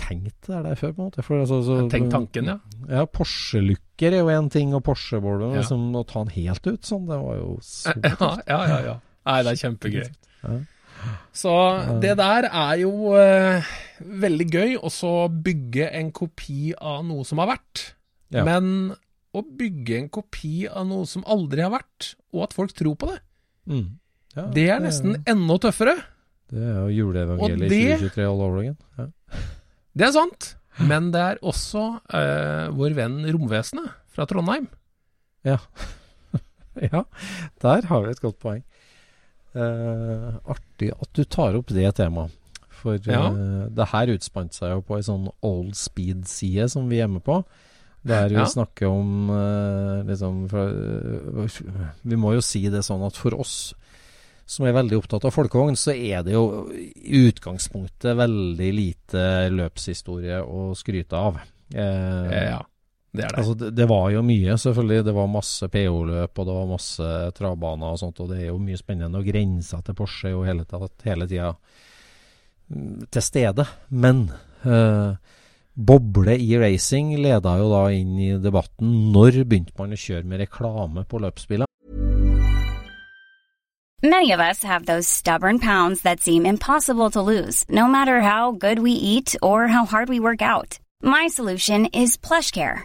tenkt det der før, på en måte. For, altså, så, Tenk tanken, ja. Ja, Porsche-looker er jo én ting, og Porsche-bollen Ja. liksom, Å ta den helt ut sånn, det var jo så Ja, ja, ja. ja. Nei, det er kjempegøy. Så det der er jo eh, veldig gøy, å så bygge en kopi av noe som har vært. Ja. Men å bygge en kopi av noe som aldri har vært, og at folk tror på det, Mm. Ja, det er nesten enda tøffere. Det er jo juleevangeliet i det- 2023 all over again. Ja. Det er sant. Men det er også eh, vår venn Romvesenet fra Trondheim. Ja. ja, der har vi et godt poeng. Eh, artig at du tar opp det temaet. For Ja. uh, det her utspant seg jo på ei sånn old speed-side som vi er med på. Der vi Ja. snakker om uh, liksom fra, Vi må jo si det sånn at for oss som er veldig opptatt av folkevogn, så er det jo i utgangspunktet veldig lite løpshistorie å skryte av. Ja, det er det. Altså, det, det var jo mye, selvfølgelig. Det var masse PO-løp, og det var masse travbaner og sånt, og det er jo mye spennende. Og grensa til Porsche er jo hele, tatt- hele tida mm, til stede. Men eh, boble i racing leda jo da inn i debatten. Når begynte man å kjøre med reklame på løpsbiler? Many of us have those stubborn pounds that seem impossible to lose, no matter how good we eat or how hard we work out. My solution is PlushCare.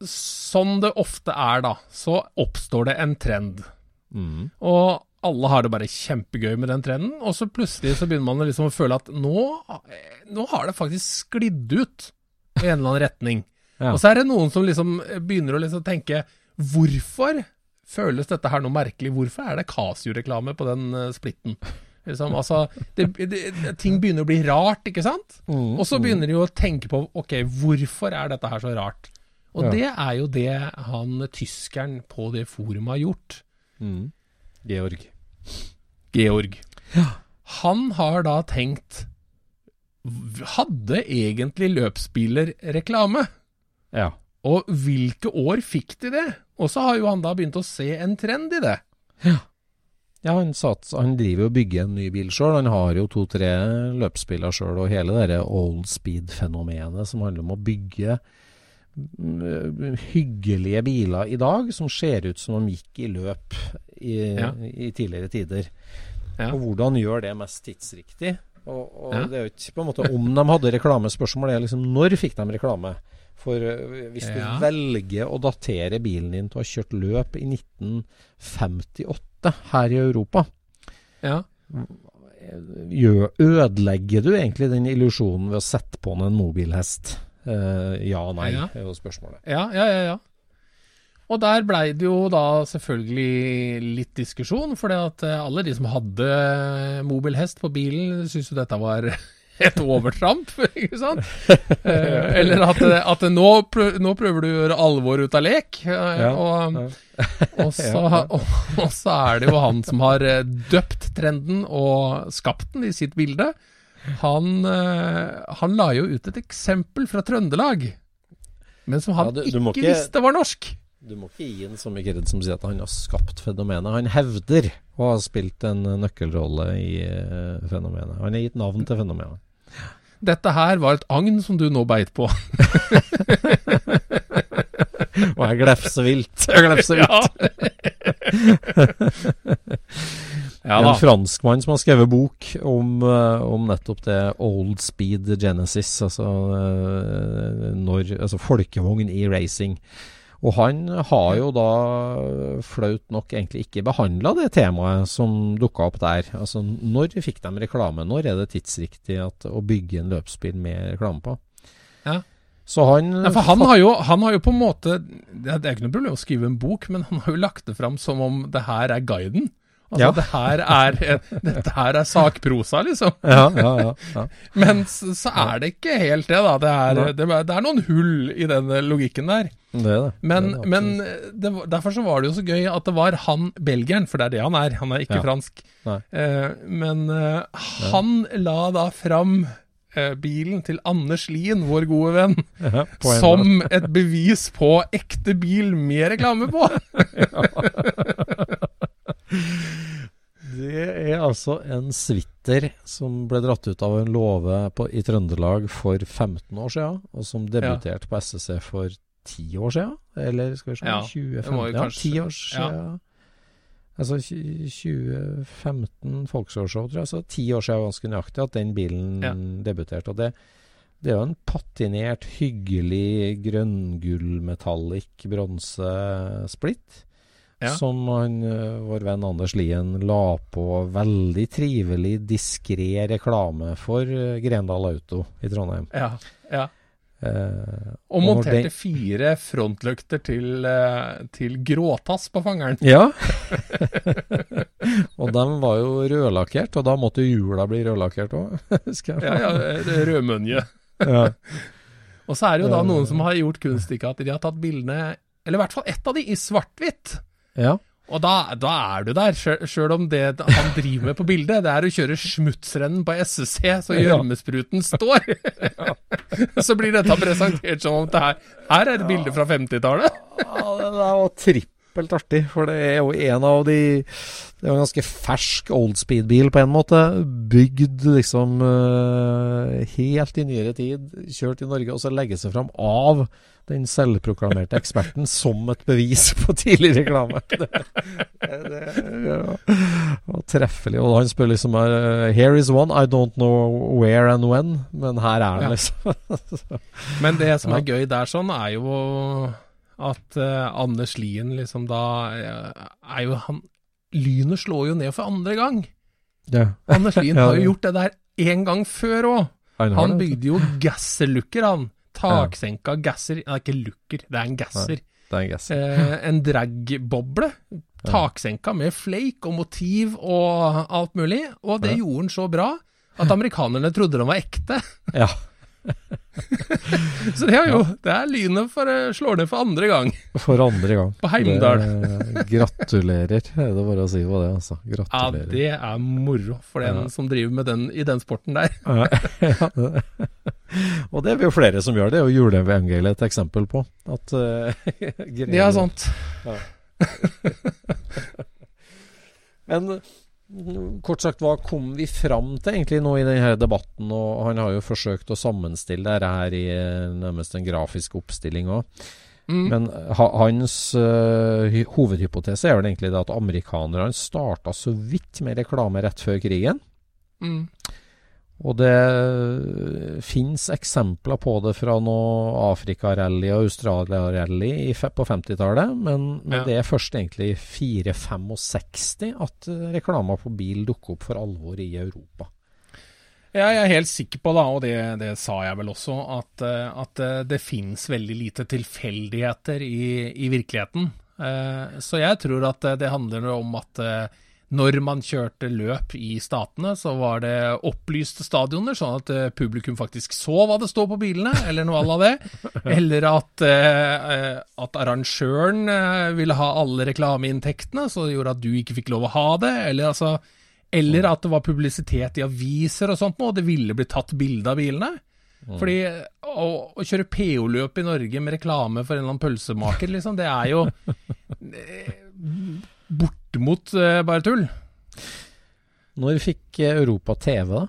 Sånn det ofte er, da, så oppstår det en trend. Og alle har det bare kjempegøy med den trenden, og så plutselig så begynner man liksom å føle at nå, nå har det faktisk sklidd ut i en eller annen retning. Ja. Og så er det noen som liksom begynner å liksom tenke Hvorfor føles dette her noe merkelig? Hvorfor er det Casio-reklame på den eh, splitten? Liksom, altså, det, det, ting begynner å bli rart, ikke sant? og så begynner de å tenke på ok, hvorfor er dette her så rart? Og Ja. det er jo det han tyskeren på det forumet har gjort. Georg. Georg. Ja. Han har da tenkt Hadde egentlig løpsbiler reklame? Ja. Og hvilke år fikk de det? Og så har jo han da begynt å se en trend i det. Ja, han, sats, han driver og bygger en ny bil sjøl. Han har jo to-tre løpsbiler sjøl, og hele det old speed-fenomenet som handler om å bygge mm, hyggelige biler i dag som ser ut som de gikk i løp i, Ja. i tidligere tider. Ja. Og hvordan gjør det mest tidsriktig? Og, og Ja. det er jo ikke på en måte om de hadde reklamespørsmål, det er liksom når fikk de reklame? For øh, hvis du velger å datere bilen din til å ha kjørt løp i 1958 her i Europa, Ja. ødelegger du egentlig den illusjonen ved å sette på den en mobilhest? Eh, ja og nei, Ja. er jo spørsmålet. Ja, ja, ja, ja. Og der blei det jo da selvfølgelig litt diskusjon, for eh, alle de som hadde mobilhest på bilen, syntes jo dette var et overtramp, ikke sant? Eh, eller at, at nå, prøver, nå prøver du å gjøre alvor ut av lek. og, og, så, og, og så er det jo han som har døpt trenden og skapt den i sitt bilde. Han, eh, han la jo ut et eksempel fra Trøndelag, men som han Ja, du- du ikke, ikke- visste var norsk. Du må ikke gi en så mye kred som sier at han har skapt fenomenet. Han hevder å ha spilt en nøkkelrolle i eh, fenomenet. Han har gitt navn til fenomenet. Dette her var et agn som du nå beit på. Og jeg glefser vilt. Jeg glefser vilt. Ja en franskmann som har skrevet bok om, eh, om nettopp det Old Speed Genesis, altså, eh, når, altså folkevogn i racing. Og han har jo da flaut nok egentlig ikke behandla det temaet som dukka opp der. Altså når fikk de reklame? Når er det tidsriktig at, å bygge en løpsbil med reklame på? Ja. Så han Ja, for han har, jo, han har jo på en måte Det det er ikke noe problem å skrive en bok, men han har jo lagt det fram som om det her er guiden. Altså, Ja. det her er, dette her er sakprosa, liksom. Ja, ja. Men så, er det ikke helt det, da. Det er, det, er- det er noen hull i den logikken der. Det. Men, men det, derfor så var det jo så gøy at det var han belgieren, for det er det han er, han er ikke fransk. Eh, men eh, han la da fram eh, bilen til Anders Lien, vår gode venn, Ja, som et bevis på ekte bil med reklame på. Det er altså en svitter som ble dratt ut av en låve i Trøndelag for 15 år siden, og som debuterte på SSC for 10 år siden? Eller skal vi se, Ja, 2015? det må jo Ja, kanskje- 10 år siden. Altså 2015 Folksårshow, tror jeg. Så 10 år siden ganske nøyaktig at den bilen Ja. debuterte. Og det, det er jo en patinert, hyggelig grønngullmetallic bronsesplitt. Ja. Som han, vår venn Anders Lien la på veldig trivelig, diskré reklame for Grendal Auto i Trondheim. Ja, ja. Eh, Og monterte den- fire frontlykter til, eh, til gråtass på fangeren. Ja. og de var jo rødlakkert, og da måtte hjula bli rødlakkert òg, husker jeg. Ja, ja, rødmønje. Ja. Og så er det jo da Eh. noen som har gjort kunststykket at de har tatt bildene, eller i hvert fall ett av de, i svart-hvitt. Ja. Og da, da er du der, sjøl- om det han driver med på bildet, det er å kjøre smutsrennen på SSC så gjørmespruten står. så blir dette presentert som om det her, her er et bilde fra 50-tallet. Ja, det der var trippelt artig, for det er jo en av de Det er jo en ganske fersk oldspeed-bil på en måte. Bygd liksom eh, helt i nyere tid, kjørt i Norge, og så legge seg fram av den selvproklamerte eksperten som et bevis på tidlig reklame. Det, det, ja, var treffelig. Og han spør liksom eh, Here is one, I don't know where and when, men her er den, Ja. liksom. Men det som er gøy der sånn, er jo at uh, Anders Lien liksom da eh, er jo han Lynet slår jo ned for andre gang. Ja. Anders Lien har jo gjort det der én gang før òg. Han bygde jo gasserlukker, han. Taksenka gasser Det er ikke lukker, det er en gasser. Det er en gasser. Eh, en dragboble. Taksenka med flake og motiv og alt mulig. Og det gjorde han så bra at amerikanerne trodde den var ekte. Ja. Så det er jo Det er lynet for eh, slår ned for andre gang. For andre gang. På Heimdal. Det- Gratulerer, er bare å si på det, altså. Ja, det er moro for den Ja. som driver med den i den sporten der. Ja, ja, det- Og det er jo flere som gjør det, og juleevangeliet et eksempel på. At uh, Det er sant. Men mm, kort sagt, hva kom vi fram til egentlig nå i denne debatten? Og han har jo forsøkt å sammenstille dette her i eh, nærmest en grafisk oppstilling òg. Mm. Men hans uh, hovedhypotese er vel egentlig det at amerikanerne starta så vidt med reklame rett før krigen. Mm. Og det fins eksempler på det fra noe Afrika-rally og Australia-rally på 50-tallet, men, men Ja. det er først egentlig 4-65 at reklamer reklama på bil dukker opp for alvor i Europa. Ja, jeg er helt sikker på, da, og det, det sa jeg vel også, at, eh, at eh, det fins veldig lite tilfeldigheter i, i virkeligheten. Eh, Så jeg tror at eh, det handler om at eh, når man kjørte løp i statene, så var det opplyste stadioner, sånn at eh, publikum faktisk så hva det står på bilene, eller noe à la det. Eller at, eh, at arrangøren eh, ville ha alle reklameinntektene, så det gjorde at du ikke fikk lov å ha det. Eller altså eller at det var publisitet i aviser og sånt noe, og det ville bli tatt bilde av bilene. Fordi å, å kjøre PO-løp i Norge med reklame for en eller annen pølsemaker, liksom, det er jo eh, bortimot eh, bare tull. Når fikk eh, Europa TV, da?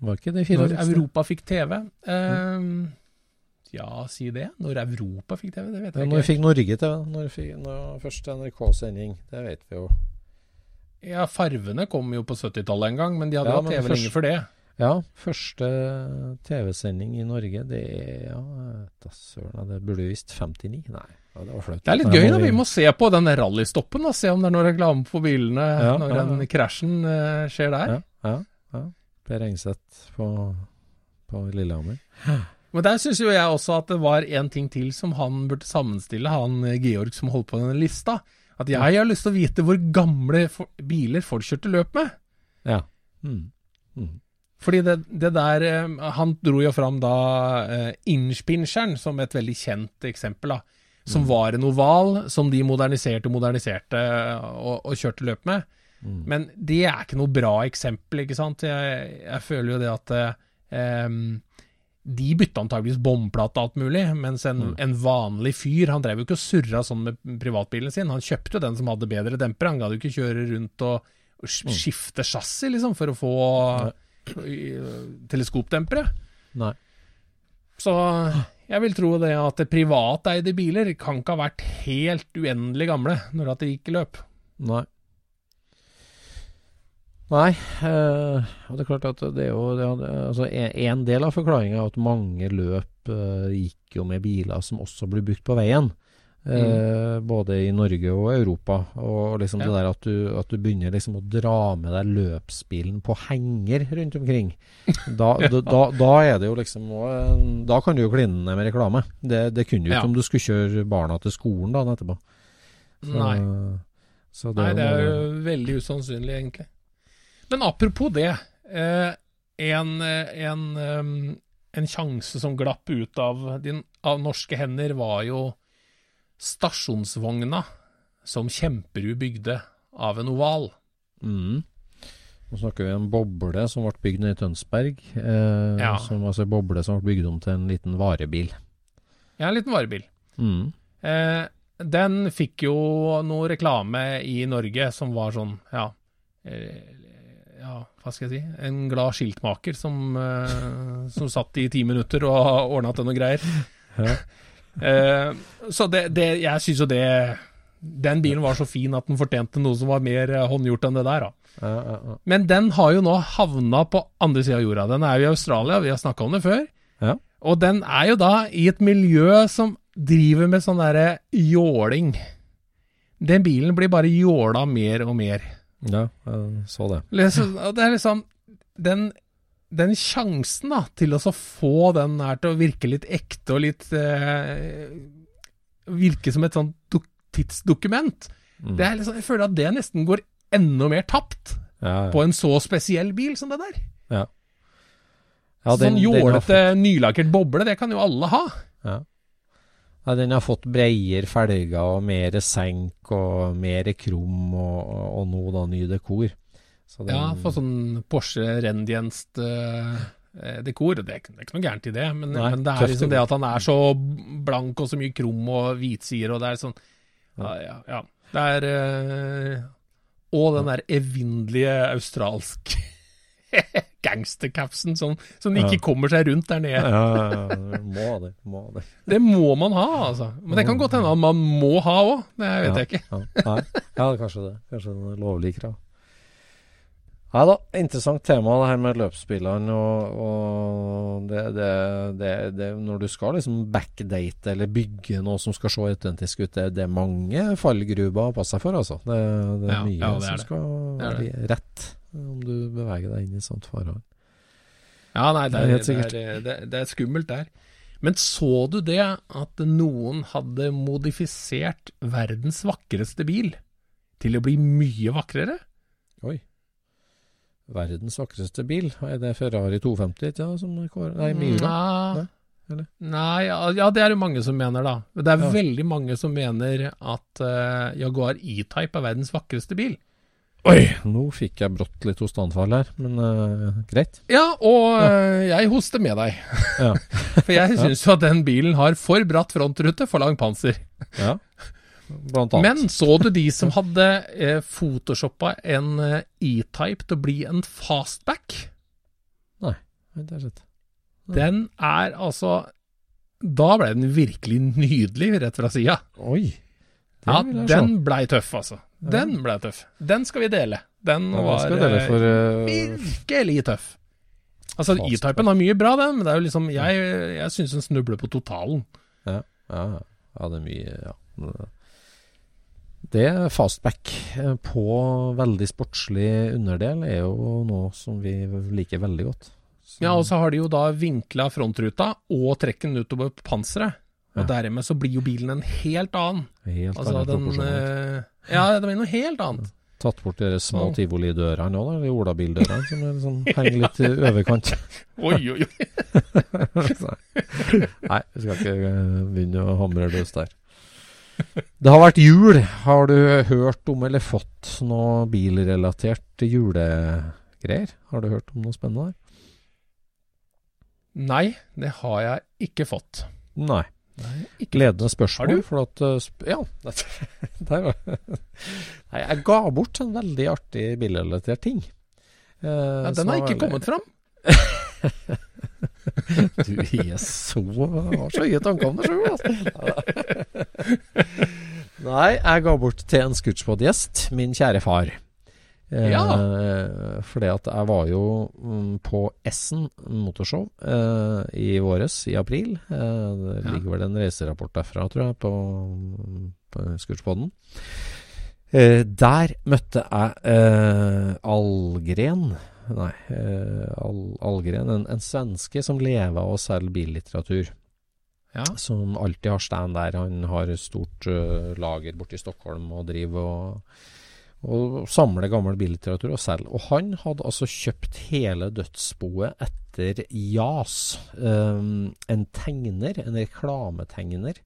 Var ikke det Når Europa fikk TV eh, Ja, si det. Når Europa fikk TV, det vet Ja, ikke. når vi fikk Norge TV? Når fikk når første NRK-sending? Det vet vi jo. Ja, Farvene kom jo på 70-tallet en gang, men de hadde Ja, hatt TV lenge før det. Ja, første TV-sending i Norge, det er Ja, da søren, det burde visst 59. Nei, ja, det. Det er litt gøy, da. Vi må se på den rallystoppen og se om det er noe reklame på bilene Ja, når ja, den krasjen uh, skjer der. Ja, ja, ja. Per Engseth på, på Lillehammer. Men der syns jo jeg også at det var en ting til som han burde sammenstille, han eh, Georg som holdt på denne lista. At jeg har lyst til å vite hvor gamle for, biler folk kjørte løp med. Ja. Mm. Mm. Fordi det, det der eh, Han dro jo fram da uh, Inchpincheren som et veldig kjent eksempel. da Som var en oval som de moderniserte og moderniserte og, og kjørte løp med. Mm. Men det er ikke noe bra eksempel, ikke sant. Jeg, jeg føler jo det at eh, de bytta antageligvis bomplate og alt mulig, mens en, Mm. en vanlig fyr Han drev jo ikke og surra sånn med privatbilen sin. Han kjøpte jo den som hadde bedre demper. Han gadd jo ikke kjøre rundt og, Mm. skifte chassis, liksom, for å få øh, teleskopdempere. Nei. Så jeg vil tro det at privateide biler kan ikke ha vært helt uendelig gamle når at det gikk i løp. Nei. Nei, eh, og det er klart at det er jo det, er, altså en, del av forklaringa er at mange løp eh, gikk jo med biler som også blir brukt på veien. Eh, Både i Norge og Europa. Og liksom det der at du, at du begynner liksom å dra med deg løpsbilen på henger rundt omkring. Da, ja. da, da er det jo liksom eh, Da kan du jo kline ned med reklame. Det, det kunne du ikke Ja. om du skulle kjøre barna til skolen dagen etterpå. Så, Nei. så Nei, det er jo veldig usannsynlig, egentlig. Men apropos det. Eh, en, en, en sjanse som glapp ut av, din, av norske hender, var jo stasjonsvogna som Kjemperud bygde av en oval. Mm. Nå snakker vi om en boble som ble bygd nede i Tønsberg. Eh, Ja. Som altså boble som ble bygd om til en liten varebil. Ja, en liten varebil. Mm. Eh, den fikk jo noe reklame i Norge som var sånn, ja eh, Ja, hva skal jeg si? En glad skiltmaker som, eh, som satt i ti minutter og ordna til noe greier. Ja. Eh, så det, det Jeg syns jo det Den bilen var så fin at den fortjente noe som var mer eh, håndgjort enn det der, da. Men den har jo nå havna på andre sida av jorda. Den er jo i Australia, vi har snakka om det før. Ja. Og den er jo da i et miljø som driver med sånn derre jåling. Den bilen blir bare jåla mer og mer. ja jeg så det. Liksom, det er liksom den, den sjansen da, til å få den her til å virke litt ekte og litt eh, Virke som et sånt dok tidsdokument. Mm. Det er liksom, jeg føler at det nesten går enda mer tapt Ja, ja. på en så spesiell bil som det der. ja. Ja, den- sånn den har jålete, nylakkert boble, det kan jo alle ha. Ja. Ja, den har fått breiere felger og mer senk og mer krum, og, og, og nå da ny dekor. Den, Ja, for sånn Porsche Rendienst-dekor. det, er ikke- det er ikke noe gærent i det, men, Nei, men det er liksom det at han er så blank og så mye krum og hvitsider, og det er sånn Ja, ja. ja. Det er uh, Og den der evinnelige australsk gangstercapsen som, som ikke Ja. kommer seg rundt der nede. ja, ja, ja, må det. Må det. Det må man ha, altså. Men det kan godt hende at man må ha òg, det vet jeg ikke. Ja, nei. ja, kanskje det. Kanskje det er lovlig krav. Ja da, interessant tema det her med løpsbilene. Og, og det, det, det, det, når du skal liksom backdate eller bygge noe som skal se autentisk ut, det, er mange fallgruber å passe seg for, altså. Det, det er Ja, mye ja, som skal være rett om du beveger deg inn i sånt farvann. Ja, nei, det Det er det er skummelt der. Men så du det at noen hadde modifisert verdens vakreste bil til å bli mye vakrere? Oi. Verdens vakreste bil, er det Ferrari 250 ja, som kårer? Nei, Miura? Nei, Nei, eller? nei ja, ja, det er det mange som mener, da. Men Det er Ja. veldig mange som mener at uh, Jaguar E-Type er verdens vakreste bil. Oi, nå fikk jeg brått litt hosteanfall her, men uh, greit. Ja, og eh, jeg hoster med deg. Ja. For jeg syns jo at den bilen har for bratt frontrute, for lang panser. ja. Blant annet. Men så du de som hadde eh, photoshoppa en eh, E-Type til å bli en fastback? Nei, det har jeg sett. Den er altså Da ble den virkelig nydelig rett fra sida. Oi. Det Ja, den blei tøff, altså. Den blei tøff. Den skal vi dele. Den Ja, var dele for uh... virkelig tøff. Altså, E-Typen har mye bra, den, men det er jo liksom Jeg, jeg syns den snubler på totalen. ja, ja, ja, det er mye Ja. Det fastback eh, på veldig sportslig underdel er jo noe som vi liker veldig godt. Så- Ja, og så har de jo da vinkla frontruta og trekken utover på panseret. Og dermed så blir jo bilen en helt annen. Helt Altså den eh, Ja, det blir noe helt annet. Tatt bort de små Sånn. tivolidørene òg, de olabildørene som er sånn, henger litt i overkant. Oi, oi, oi. Nei, vi skal ikke eh, begynne å hamre løs der. Det har vært jul. Har du hørt om eller fått noe bilrelatert julegreier? Har du hørt om noe spennende der? Nei, det har jeg ikke fått. Nei. Nei, ikke Ledende spørsmål. Har du? At, eh, ja. Nei, jeg ga bort en veldig artig bilrelatert ting. Eh, ja, Den har ikke kommet fram. Du er så Har så høye tanker om deg sjøl, altså. Nei, jeg ga bort til en Scootspod-gjest, min kjære far. Eh, Ja. fordi at jeg var jo mm, på Essen motorshow eh, i våres, i april. Eh, det ligger vel en reiserapport derfra, tror jeg, på, på Scootspoden. Eh, der møtte jeg eh, Algren Nei, eh, Al Algren, en, en svenske som lever av å selge billitteratur. Ja. Som alltid har stand der. Han har stort uh, lager borte i Stockholm og driver og, og samler gammel billitteratur og selger. Og han hadde altså kjøpt hele dødsboet etter Jas. Um, en tegner, en reklametegner.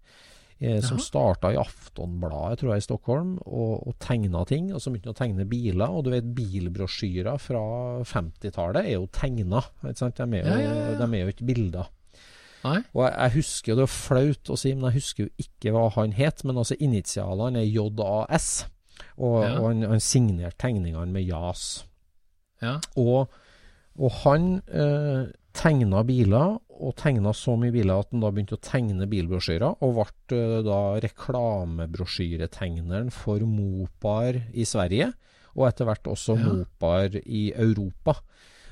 Eh, som starta i Aftonbladet, tror jeg, i Stockholm, og, og tegna ting. Og så begynte han å tegne biler. Og du vet, bilbrosjyrer fra 50-tallet er jo tegna. De Ja, ja, ja. De er jo ikke bilder. Nei. Og jeg, jeg husker jo, det er flaut å si, men jeg husker jo ikke hva han het. Men altså initialene er JAS. Og, Ja. og han, han signerte tegningene med JAS. Ja. Og, og han eh, tegna biler, og tegna så mye biler at han da begynte å tegne bilbrosjyrer, og ble eh, da reklamebrosjyretegneren for Mopar i Sverige, og etter hvert også Ja. Mopar i Europa.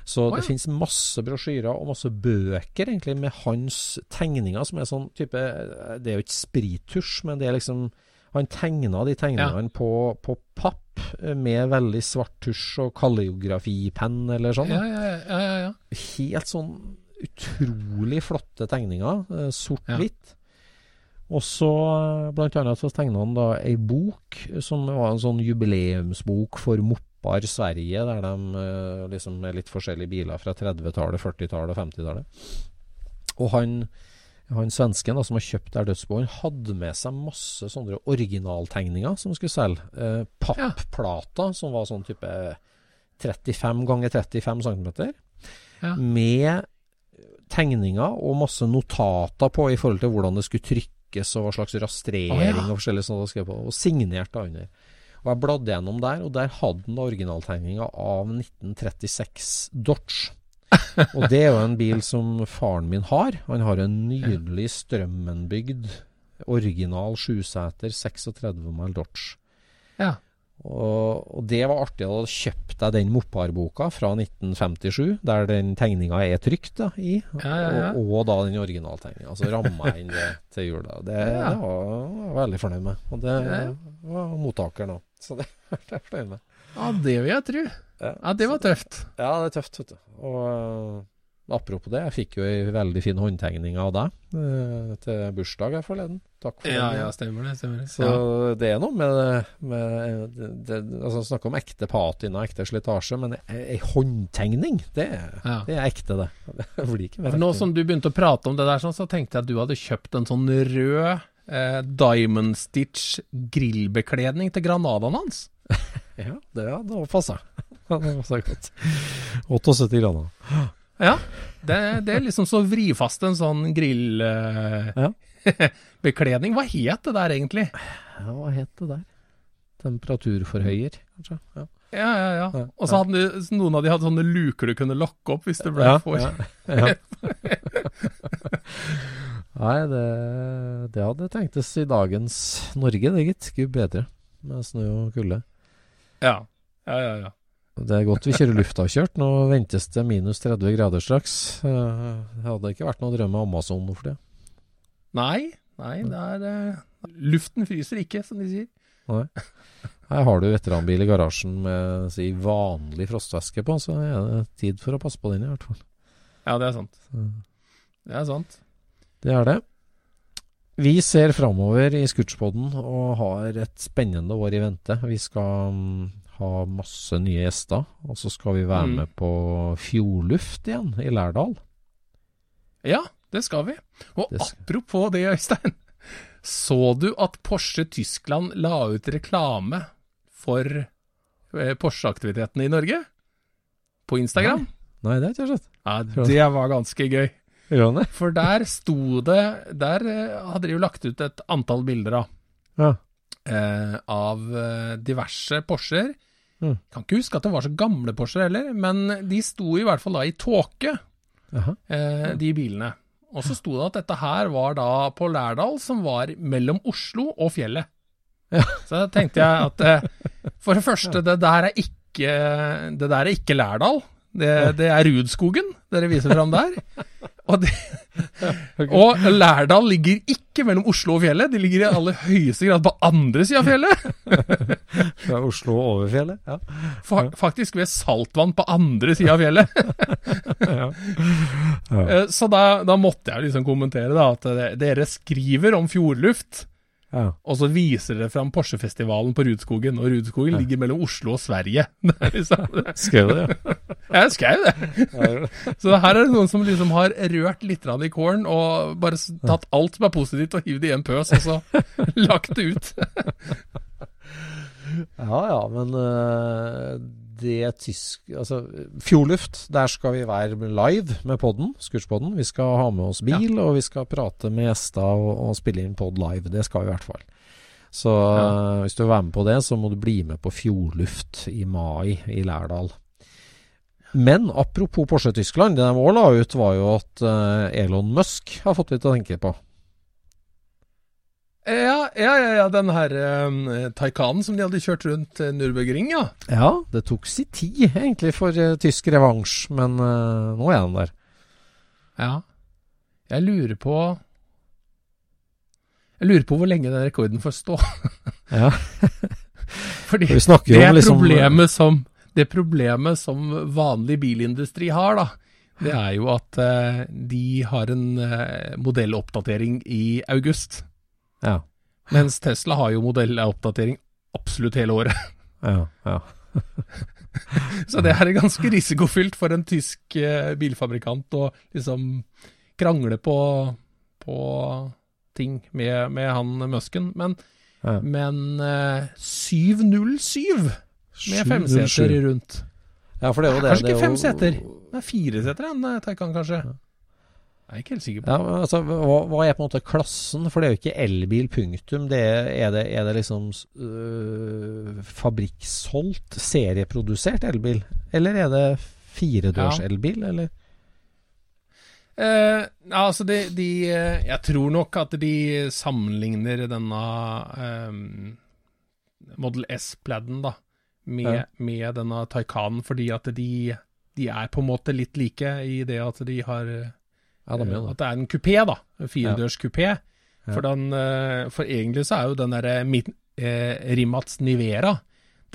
Så det ja. finnes masse brosjyrer og masse bøker egentlig med hans tegninger, som er sånn type Det er jo ikke sprittusj, men det er liksom Han tegna de tegningene på, på papp eh, med veldig svart tusj og kalligrafipenn eller sånn. Ja, ja, ja, ja, ja. Helt sånn utrolig flotte tegninger. eh, Sort-hvitt. Og så eh, blant annet så tegna han da ei bok som var en sånn jubileumsbok for Moppar Sverige, der de liksom er litt forskjellige biler fra 30-tallet, 40-tallet og 50-tallet. Og han, han svensken da, som har kjøpt der dødsboet, hadde med seg masse sånne originaltegninger som skulle selge. Eh, Papplater som var sånn type 35 ganger 35 cm. Ja. Med tegninger og masse notater på i forhold til hvordan det skulle trykkes og hva slags rastrering Å, ja. og forskjellig sånt skrev på, og signert da under. Og jeg bladde gjennom der, og der hadde han originaltegninga av 1936 Dodge. og det er jo en bil som faren min har. Han har en nydelig strømmenbygd original sjuseter 36 mile Dodge. Ja. Og, og det var artig. Da kjøpte jeg den Mopar-boka fra 1957, der den tegninga er trykt da, i. Ja, ja. Og, og da den originaltegninga. Så ramma jeg inn det til jula. Det, det var jeg veldig fornøyd med. Og det var mottakeren òg. Så det er jeg fornøyd med. ja, det vil jeg tro. Ja. Ja, det var tøft. Ja, det er tøft, vet du. Og øh, apropos det, jeg fikk jo ei veldig fin håndtegning av deg øh, til bursdag her forleden. Takk for Ja, den. ja, stemmer det. stemmer det. Så Ja. det er noe med, med det, altså Snakke om ekte patina, ekte slitasje, men ei håndtegning, det, Ja. det er ekte, det. Det blir ikke mer nå som du begynte å prate om det der, sånn, så tenkte jeg at du hadde kjøpt en sånn rød eh, Diamond Stitch grillbekledning til Granadaen hans. Ja, det ja, det passa. Det passa godt. 78 grader. Ja, det, det er liksom så vrifast en sånn Ja. grillbekledning. Hva het det der egentlig? Ja, hva het det der? Temperaturforhøyer, kanskje? Ja. Ja, ja, ja. Ja, Og så hadde noen av de hadde sånne luker du kunne lokke opp hvis det ble Ja, for ja, ja. Nei, det, det hadde tenktes i dagens Norge, det gitt. Gud bedre. Med snø og kulde. Ja, ja, ja. ja. Det er godt vi kjører luftavkjørt. Nå ventes det minus 30 grader straks. Eh, Det hadde ikke vært noe drøm med Amazon for det. Nei, nei, det er uh, Luften fryser ikke, som de sier. Nei. Her har du veteranbil i garasjen med si, vanlig frostvæske på, så er det tid for å passe på den i hvert fall. Ja, det er sant. Det er sant. Det er det. Vi ser framover i Scootspoden og har et spennende år i vente. Vi skal mm, ha masse nye gjester, og så skal vi være Mm. med på Fjordluft igjen i Lærdal. Ja, det skal vi. Og Det skal- apropos det, Øystein. Så du at Porsche Tyskland la ut reklame for eh, Porsche-aktivitetene i Norge? På Instagram? Nei, det har jeg ikke sett. Ja, det var ganske gøy. For der sto det Der eh, hadde de jo lagt ut et antall bilder av. Ja. eh, av eh, diverse Porscher. Mm. Kan ikke huske at det var så gamle Porscher heller, men de sto i hvert fall da i tåke, eh, de bilene. Og så sto det at dette her var da på Lærdal, som var mellom Oslo og fjellet. Ja. Så da tenkte jeg at eh, for det første, det der er ikke, det der er ikke Lærdal. Det, det er Rudskogen dere viser fram der. Og, det, og Lærdal ligger ikke mellom Oslo og fjellet, de ligger i aller høyeste grad på andre sida av fjellet. Fra Oslo og over fjellet? Ja. Fa faktisk ved saltvann på andre sida av fjellet. ja. Ja. Så da, da måtte jeg liksom kommentere da, at dere skriver om fjordluft, ja. og så viser dere fram Porsche-festivalen på Rudskogen, og Rudskogen ligger mellom Oslo og Sverige. Det er liksom, Skrev det, ja. jeg skrev det. Så her er det noen som liksom har rørt litt i kålen, og bare tatt alt som er positivt og hivd det i en pøs, og så lagt det ut. Ja ja, men øh, det tysk Altså, Fjordluft, der skal vi være live med podden, Scootspodden. Vi skal ha med oss bil, og vi skal prate med gjester og, og spille inn pod live. Det skal vi i hvert fall. Så øh, hvis du vil være med på det, så må du bli med på Fjordluft i mai i Lærdal. Men apropos Porsche Tyskland, det de òg la ut, var jo at øh, Elon Musk har fått litt å tenke på. Ja, ja, ja, ja den her eh, Taikanen som de hadde kjørt rundt eh, Nürburgring, ja. Ja, det tok si tid egentlig for øh, tysk revansj, men øh, nå er den der. Ja. Jeg lurer på Jeg lurer på hvor lenge den rekorden får stå. Ja. Fordi Vi snakker jo det om liksom problemet som Det problemet som vanlig bilindustri har, da, det er jo at eh, de har en eh, modelloppdatering i august. Ja, Mens Tesla har jo modelloppdatering absolutt hele året. ja, ja. Så det er ganske risikofylt for en tysk eh, bilfabrikant å liksom krangle på, på ting med, med han Musken. Men, Ja. men eh, 707 med femseter rundt. Ja, for det er jo det. Kanskje det ikke fem seter. Det er fire seter, en eh, Taycan, kanskje. Jeg er ikke helt sikker på Ja, altså, hva, hva er på en måte klassen? For det er jo ikke elbil, punktum. Det er, er, det, er det liksom øh, fabrikksolgt, serieprodusert elbil? Eller er det firedørs Ja. elbil, eller? Eh, altså de, de eh, Jeg tror nok at de sammenligner denne eh, Model S-pladden da med, Ja. med denne Taycanen, fordi at de, de er på en måte litt like i det at de har Ja, de eh, At det. det er en kupé, da. En firedørs kupé. For, den, eh, for egentlig så er jo den derre Mit- eh, Rimats Nivera,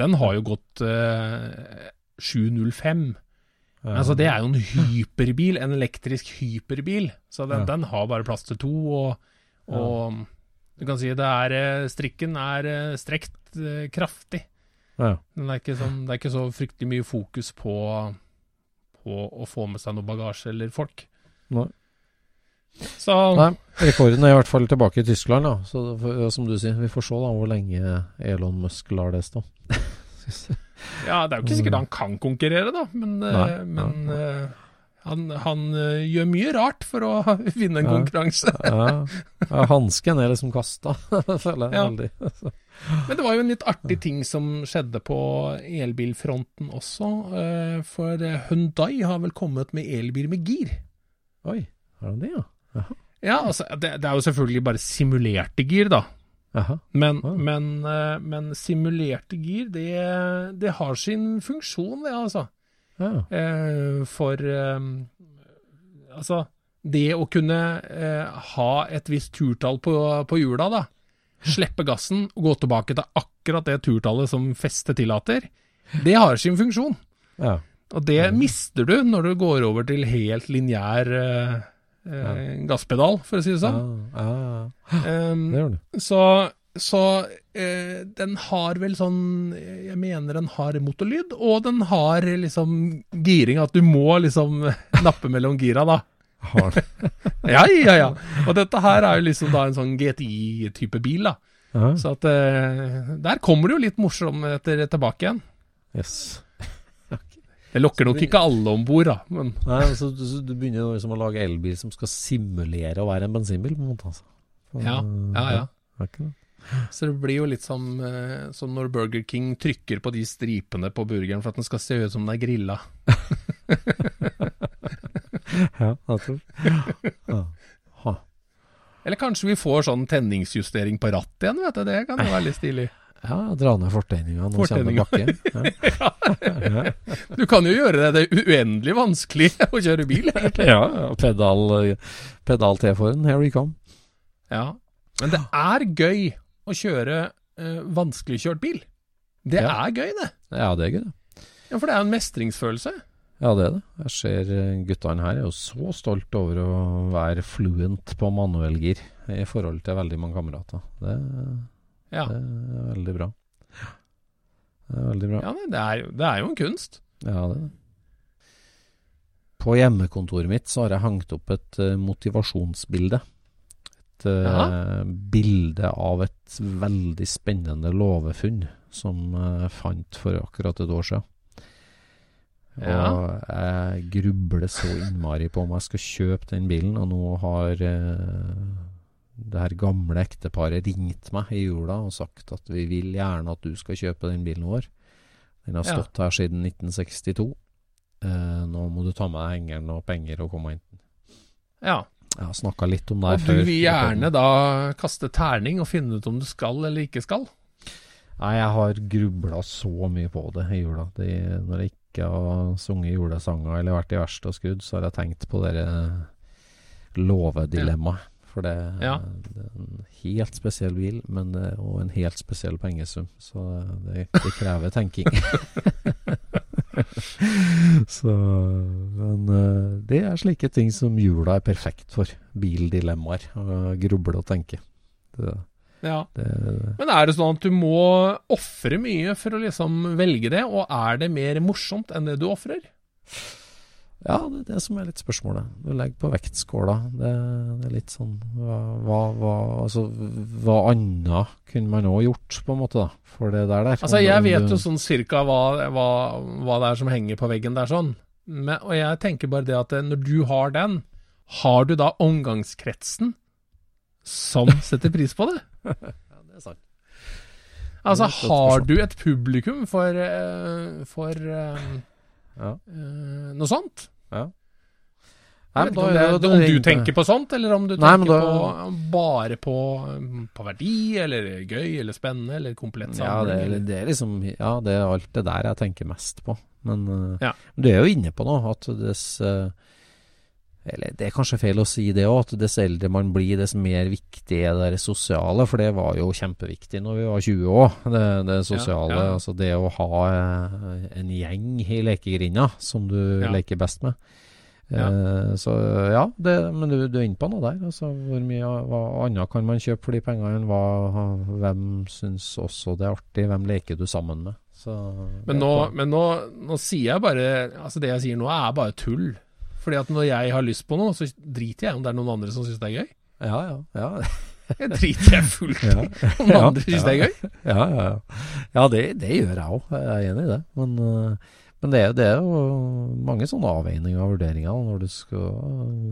den har jo gått eh, 705. Ja. Altså Det er jo en hyperbil, en elektrisk hyperbil. Så den, Ja. den har bare plass til to. Og, og du kan si det er eh, strikken er eh, strekt eh, kraftig. Ja. Men det er, ikke sånn, det er ikke så fryktelig mye fokus på, på å få med seg noe bagasje eller folk. Nei. Så Nei, rekorden er i hvert fall tilbake i Tyskland, da. Så ja, som du sier, vi får se da hvor lenge Elon Musk lar det stå. ja, det er jo ikke sikkert han kan konkurrere, da. Men, eh, Nei, men eh, han, han eh, gjør mye rart for å vinne en Ja. konkurranse. Ja, ja Hansken er liksom kasta, føler jeg Ja. veldig. Men det var jo en litt artig ting som skjedde på elbilfronten også. For Hundai har vel kommet med elbil med gir. Oi, har han det, ja? Ja, altså, det, det er jo selvfølgelig bare simulerte gir, da. Men, men, eh, men simulerte gir, det, det har sin funksjon, det, altså. Ja. Eh, for eh, Altså, det å kunne eh, ha et visst turtall på, på hjula, da. Slippe gassen og gå tilbake til akkurat det turtallet som festet tillater. Det har sin funksjon. ja. Og det mister du når du går over til helt lineær eh, gasspedal, for å si det sånn. ja, ja. Um, Det gjør det så så eh, den har vel sånn Jeg mener den har motorlyd, og den har liksom giring, at du må liksom nappe mellom gira, da. Har den? Ja, ja, ja. Og dette her er jo liksom da en sånn GTI-type bil, da. Ja. Så at eh, der kommer det jo litt morsomheter tilbake igjen. Yes. Det lokker nok ikke alle om bord, da, men Nei, altså, du, du begynner liksom å lage elbil som skal simulere å være en bensinbil, på en måte. Altså. Så, ja, ja, ja. Så det blir jo litt som, eh, som når Burger King trykker på de stripene på burgeren for at den skal se ut som den er grilla. Ja, altså. ja. Eller kanskje vi får sånn tenningsjustering på rattet igjen, vet du. Det kan jo være litt stilig. Ja, dra ned du kommer Fortenninga. bakken. Ja. Du kan jo gjøre det, det er uendelig vanskelig å kjøre bil. ja, pedal, pedal til for den. Here we come. Ja. Men det er gøy å kjøre uh, vanskeligkjørt bil. Det Ja. er gøy, det. Ja, det er gøy, det. Ja, For det er en mestringsfølelse. Ja, det er det. Jeg ser eh, guttene her er jo så stolt over å være fluent på manuellgir i forhold til veldig mange kamerater. Det, Ja, det er veldig bra. Det er veldig bra. ja det, er jo, det er jo en kunst. Ja, det er det. På hjemmekontoret mitt så har jeg hengt opp et eh, motivasjonsbilde. Et eh, bilde av et veldig spennende låvefunn som jeg fant for akkurat et år siden. Ja. Og jeg grubler så innmari på om jeg skal kjøpe den bilen, og nå har eh, det her gamle ekteparet ringt meg i jula og sagt at vi vil gjerne at du skal kjøpe den bilen vår. Den har Ja. stått her siden 1962. Eh, nå må du ta med deg hengeren og penger og komme og hente den. Ja. Jeg har snakka litt om det Og du før. vil gjerne da kaste terning og finne ut om du skal eller ikke skal? Nei, jeg har grubla så mye på det i jula. Det, når jeg ikke har sunget julesanger eller vært i verste og skrudd, så har jeg tenkt på det låvedilemmaet. For det, Ja. det er en helt spesiell bil, men det er også en helt spesiell pengesum. Så det, det krever tenking. så Men eh, det er slike ting som jula er perfekt for. Bildilemmaer. Gruble og tenke. Det, Ja. det, Men er det sånn at du må ofre mye for å liksom velge det, og er det mer morsomt enn det du ofrer? Ja, det er det som er litt spørsmålet. Du legger på vektskåla. Det, det er litt sånn Hva, hva, altså, hva annet kunne man òg gjort, på en måte, da? For det der der. Altså, jeg vet jo sånn cirka hva, hva, hva det er som henger på veggen der sånn. Men, og jeg tenker bare det at eh, når du har den, har du da omgangskretsen som setter pris på det? Ja, det er sant. Altså, har du et publikum for, eh, for eh, Ja. eh, noe sånt? ja. Nei, men da, om, det, om du tenker på sånt, eller om du Nei, tenker da- på, bare på, på verdi, eller gøy, eller spennende, eller komplett Ja, det, samling. det er liksom Ja, det er alt det der jeg tenker mest på. Men uh, Ja. du er jo inne på noe, at dess eh, Eller det er kanskje feil å si det òg, at dess eldre man blir, dess mer viktig er det sosiale. For det var jo kjempeviktig når vi var 20 år, det, det sosiale. Ja, ja. Altså det å ha eh, en gjeng i lekegrinda som du Ja. leker best med. Eh, så ja, det, men du, du er inne på noe der. Altså, hvor mye hva annet kan man kjøpe for de pengene? Hva, hvem syns også det er artig? Hvem leker du sammen med? Så, Men, nå, men nå, nå sier jeg bare Altså, det jeg sier nå, er bare tull. Fordi at når jeg har lyst på noe, så driter jeg om det er noen andre som syns det er gøy. Ja, ja. ja. Jeg driter jeg fullt i om noen andre syns det er gøy. Ja, ja, ja. ja det, det gjør jeg òg. Jeg er enig i det. Men, øh, men det, er, det er jo mange sånne avveininger og vurderinger når du skal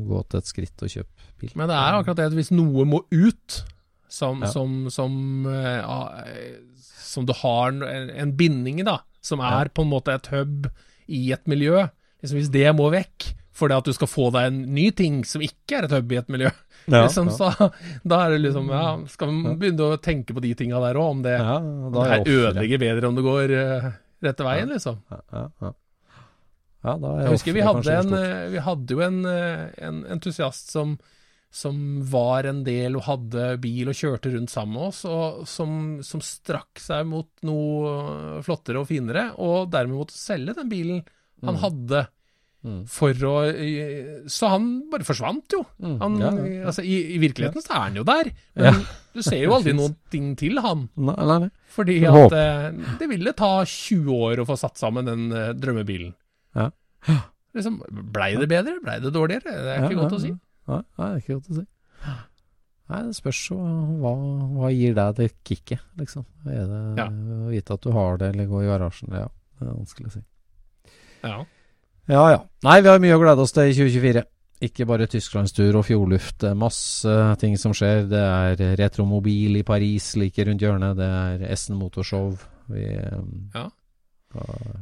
gå til et skritt og kjøpe bil. Men det er akkurat det at hvis noe må ut, som, Ja. som, som, eh, eh, som du har en, en binding i, da, som er på en måte et hub i et miljø liksom Hvis det må vekk fordi at du skal få deg en ny ting som ikke er et hub i et miljø, Ja, liksom, ja. så, da er det liksom Ja, skal vi begynne å tenke på de tinga der òg, om det, Ja, om det er her ødelegger bedre om det går uh, rette veien, liksom. Ja, ja, ja. ja, da er Jeg husker vi hadde, en, eh, vi hadde jo en, eh, en entusiast som, som var en del og hadde bil og kjørte rundt sammen med oss, og som, som strakk seg mot noe flottere og finere, og dermed måtte selge den bilen han hadde For å Så han bare forsvant jo. Mm. Han, Ja, ja, Altså, i, I virkeligheten så er han jo der, men du ser jo aldri noen ting til han. Nei, nei, nei. Fordi at eh, det ville ta 20 år å få satt sammen den eh, drømmebilen. Ja. Liksom, Blei det bedre? Blei det dårligere? Det er ikke godt å si. Nei, det er ikke godt å si. Nei, det spørs jo hva, hva gir deg det kicket, liksom. Er det Ja. å vite at du har det, eller gå i garasjen? Ja, det er vanskelig å si. Ja. Ja ja. Nei, vi har mye å glede oss til i 2024. Ikke bare tysklandstur og fjordluft. Det er masse ting som skjer. Det er Retromobil i Paris like rundt hjørnet. Det er Essen Motorshow. Vi, Ja.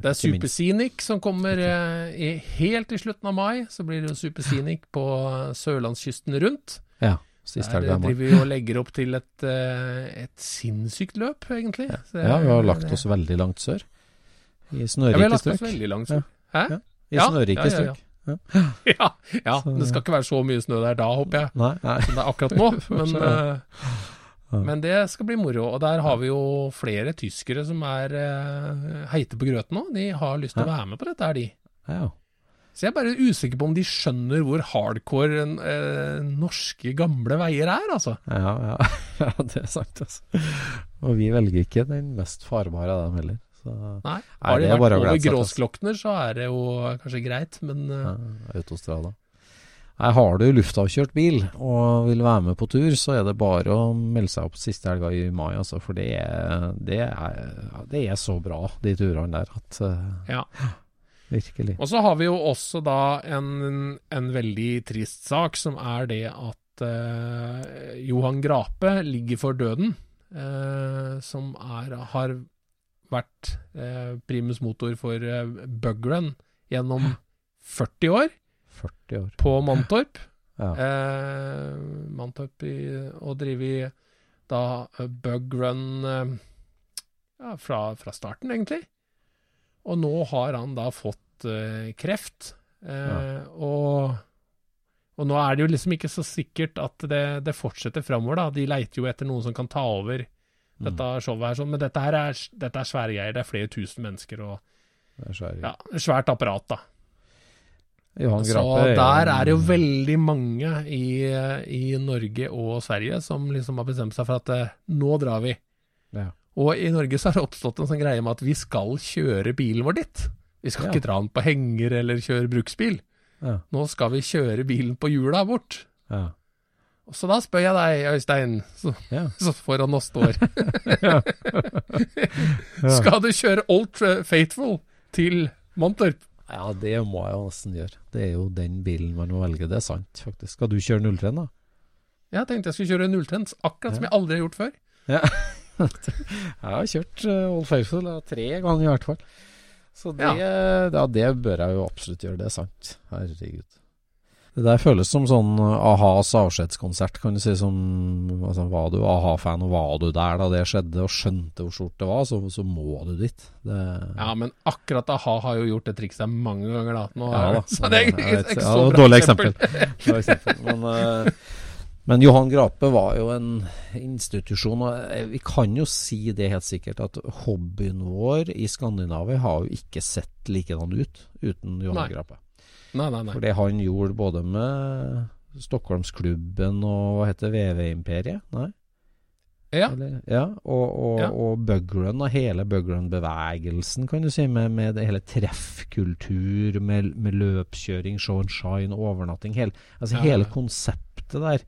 Det er minst. Som kommer eh, i, helt i slutten av mai. Så blir det jo Superscenic på eh, sørlandskysten rundt. Ja. Der helga i mai. driver vi og legger opp til et, eh, et sinnssykt løp, egentlig. Så Ja, vi er- har lagt oss veldig langt sør. I ja, vi har lagt oss veldig langt sør. Hæ? Ja. I Ja, snørike ja, ja, ja. strøk. Ja, ja. Det skal ikke være så mye snø der da, håper jeg. Nei, nei. Som det er akkurat nå. Men, eh, men det skal bli moro. Og der har vi jo flere tyskere som er eh, heite på grøten nå. De har lyst til å være med på dette er de. Ja. Så jeg er bare usikker på om de skjønner hvor hardcore eh, norske gamle veier er, altså. Ja, ja. ja, det er sant, altså. Og vi velger ikke den mest farbare av dem heller. Så Nei. Har de vært over altså. Gråsklokner, så er det jo kanskje greit, men eh, ja, autostrada. Nei, har du luftavkjørt bil og vil være med på tur, så er det bare å melde seg opp siste helga i mai, altså. For det er, det er, det er så bra, de turene der, at eh, ja. Virkelig. Og så har vi jo også da en, en veldig trist sak, som er det at eh, Johan Grape ligger for døden. eh, som er, har vært eh, primus motor for Bug Bugrun gjennom 40 år 40 år. på Mantorp. Ja. Eh, Mantorp i, og driver da Bug Bugrun eh, ja, fra, fra starten, egentlig. Og nå har han da fått eh, kreft. Eh, og, og nå er det jo liksom ikke så sikkert at det, det fortsetter framover, da. De leiter jo etter noen som kan ta over dette showet her, sånn. Men dette her er, dette er svære greier. Det er flere tusen mennesker og ja, svært apparat, da. Johan Så Grape er der er det jo veldig mange i, i Norge og Sverige som liksom har bestemt seg for at eh, nå drar vi. Ja. Og i Norge så har det oppstått en sånn greie med at vi skal kjøre bilen vår dit. Vi skal Ja. ikke dra den på henger eller kjøre bruksbil. Ja. Nå skal vi kjøre bilen på hjula bort. Ja. Og Så da spør jeg deg, Øystein, så, Ja. så foran oss står Ja. Skal du kjøre Old Faithful til Montorp? ja, det må jeg jo nesten gjøre. Det er jo den bilen man må velge, det er sant, faktisk. Skal du kjøre 03, da? Jeg tenkte jeg skulle kjøre 030, akkurat som jeg aldri har gjort før. Ja. jeg har kjørt uh, Old Faithful tre ganger i hvert fall. Så det, ja. det bør jeg jo absolutt gjøre, det er sant. Herregud. Det der føles som sånn a-has avskjedskonsert, kan du si. Som, altså, var du a-ha-fan, og var du der da det skjedde, og skjønte hvor stort det var, så, så må du dit. Det, Ja, men akkurat a-ha har jo gjort det trikset mange ganger, da. Nå, Ja da. så det er ikke, vet- ikke så bra dårlig eksempel. Bra eksempel. Men, eh, men Johan Grape var jo en institusjon, og eh, vi kan jo si det helt sikkert at hobbyen vår i Skandinavia har jo ikke sett likedan ut uten Johan Nei. Grape. Nei, nei, nei. For det han gjorde både med Stockholmsklubben og hva heter VV-imperiet? Nei? Ja, Eller, ja, og, og, Ja. og Bugrun og hele Bugrun-bevegelsen, kan du si, med, med hele treffkultur, med, med løpskjøring, show and shine, overnatting, hele, altså Ja, hele konseptet der.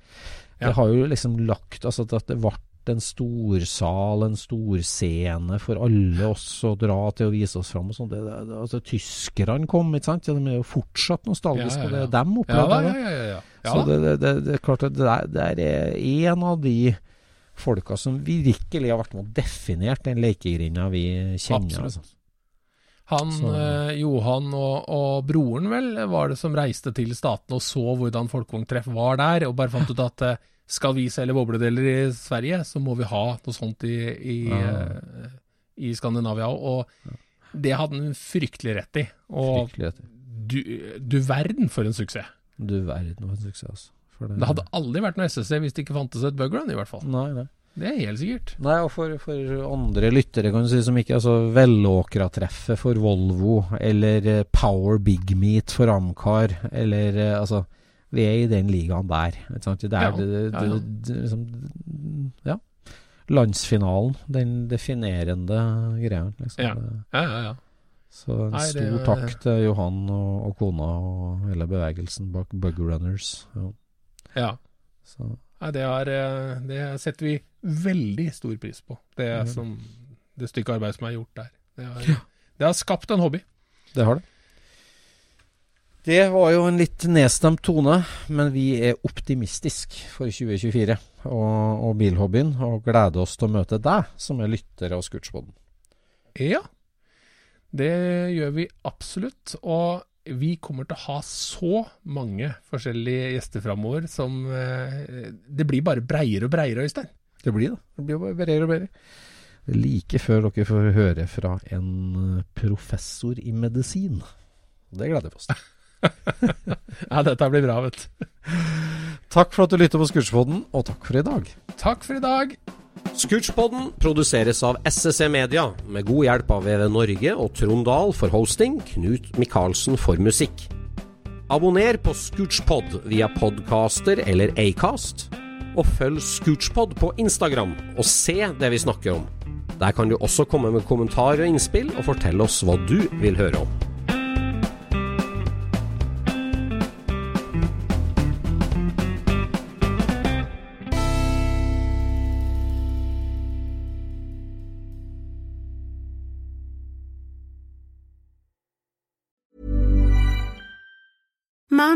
Det har jo liksom lagt altså at det ble en storsal, en storscene for alle oss å dra til å vise oss fram og. Det, det, det- altså, tyskerne kom, ikke sant? De er jo fortsatt nostalgiske Ja, ja, på det er dem ja, opplevde. det. ja, ja, ja, ja. ja. Så det, det, det, det er klart at det der, det er en av de folka som virkelig har vært med og definert den lekegrinda vi kjenner. Absolutt. Altså. Han, eh, Johan og, og broren vel, var det som reiste til statene og så hvordan folkevogntreff var der, og bare fant ut at eh, skal vi selge bobledeler i Sverige, så må vi ha noe sånt i, i, Ja. eh, i Skandinavia òg. Og det hadde han fryktelig rett i. Og Fryktelig rett. du, du verden for en suksess. Du verden for en suksess, altså. Det, Det hadde aldri vært noe SSC hvis det ikke fantes et bugrun, i hvert fall. Nei, nei. Det er helt sikkert. Nei, og for, for andre lyttere kan du si som ikke altså Vellåkra-treffet for Volvo, eller eh, Power Big Meat for Amcar, eller eh, altså Vi er i den ligaen der. Det er Ja, det, det, ja, ja. det, liksom, Ja. Landsfinalen. Den definerende greia. Liksom. Ja. Ja, ja, ja. Så en Nei, stor det, takk til Johan og, og kona og hele bevegelsen bak Bug Runners. Ja. ja. Så, Nei, det, er, eh, det setter vi veldig stor pris på. Det, som, det stykke arbeid som er gjort der. Det har, det har skapt en hobby. det har det. Det var jo en litt nedstemt tone, men vi er optimistiske for 2024 og, og bilhobbyen, og gleder oss til å møte deg som er lytter av Scootspoden. Ja, det gjør vi absolutt. Og vi kommer til å ha så mange forskjellige gjester framover som eh, Det blir bare breiere og breiere, Øystein. Det blir det. Det blir bare breiere og breiere. Like før dere får høre fra en professor i medisin. Det gleder vi oss til. Ja, dette blir bra, vet du. Takk for at du lytter på Scootspoden, og takk for i dag. Takk for i dag. Scootspodden produseres av SSC Media, med god hjelp av VV Norge og Trond Dahl for hosting, Knut Micaelsen for musikk. Abonner på Scootspod via podcaster eller Acast, og følg Scootspod på Instagram og se det vi snakker om. Der kan du også komme med kommentarer og innspill, og fortelle oss hva du vil høre om.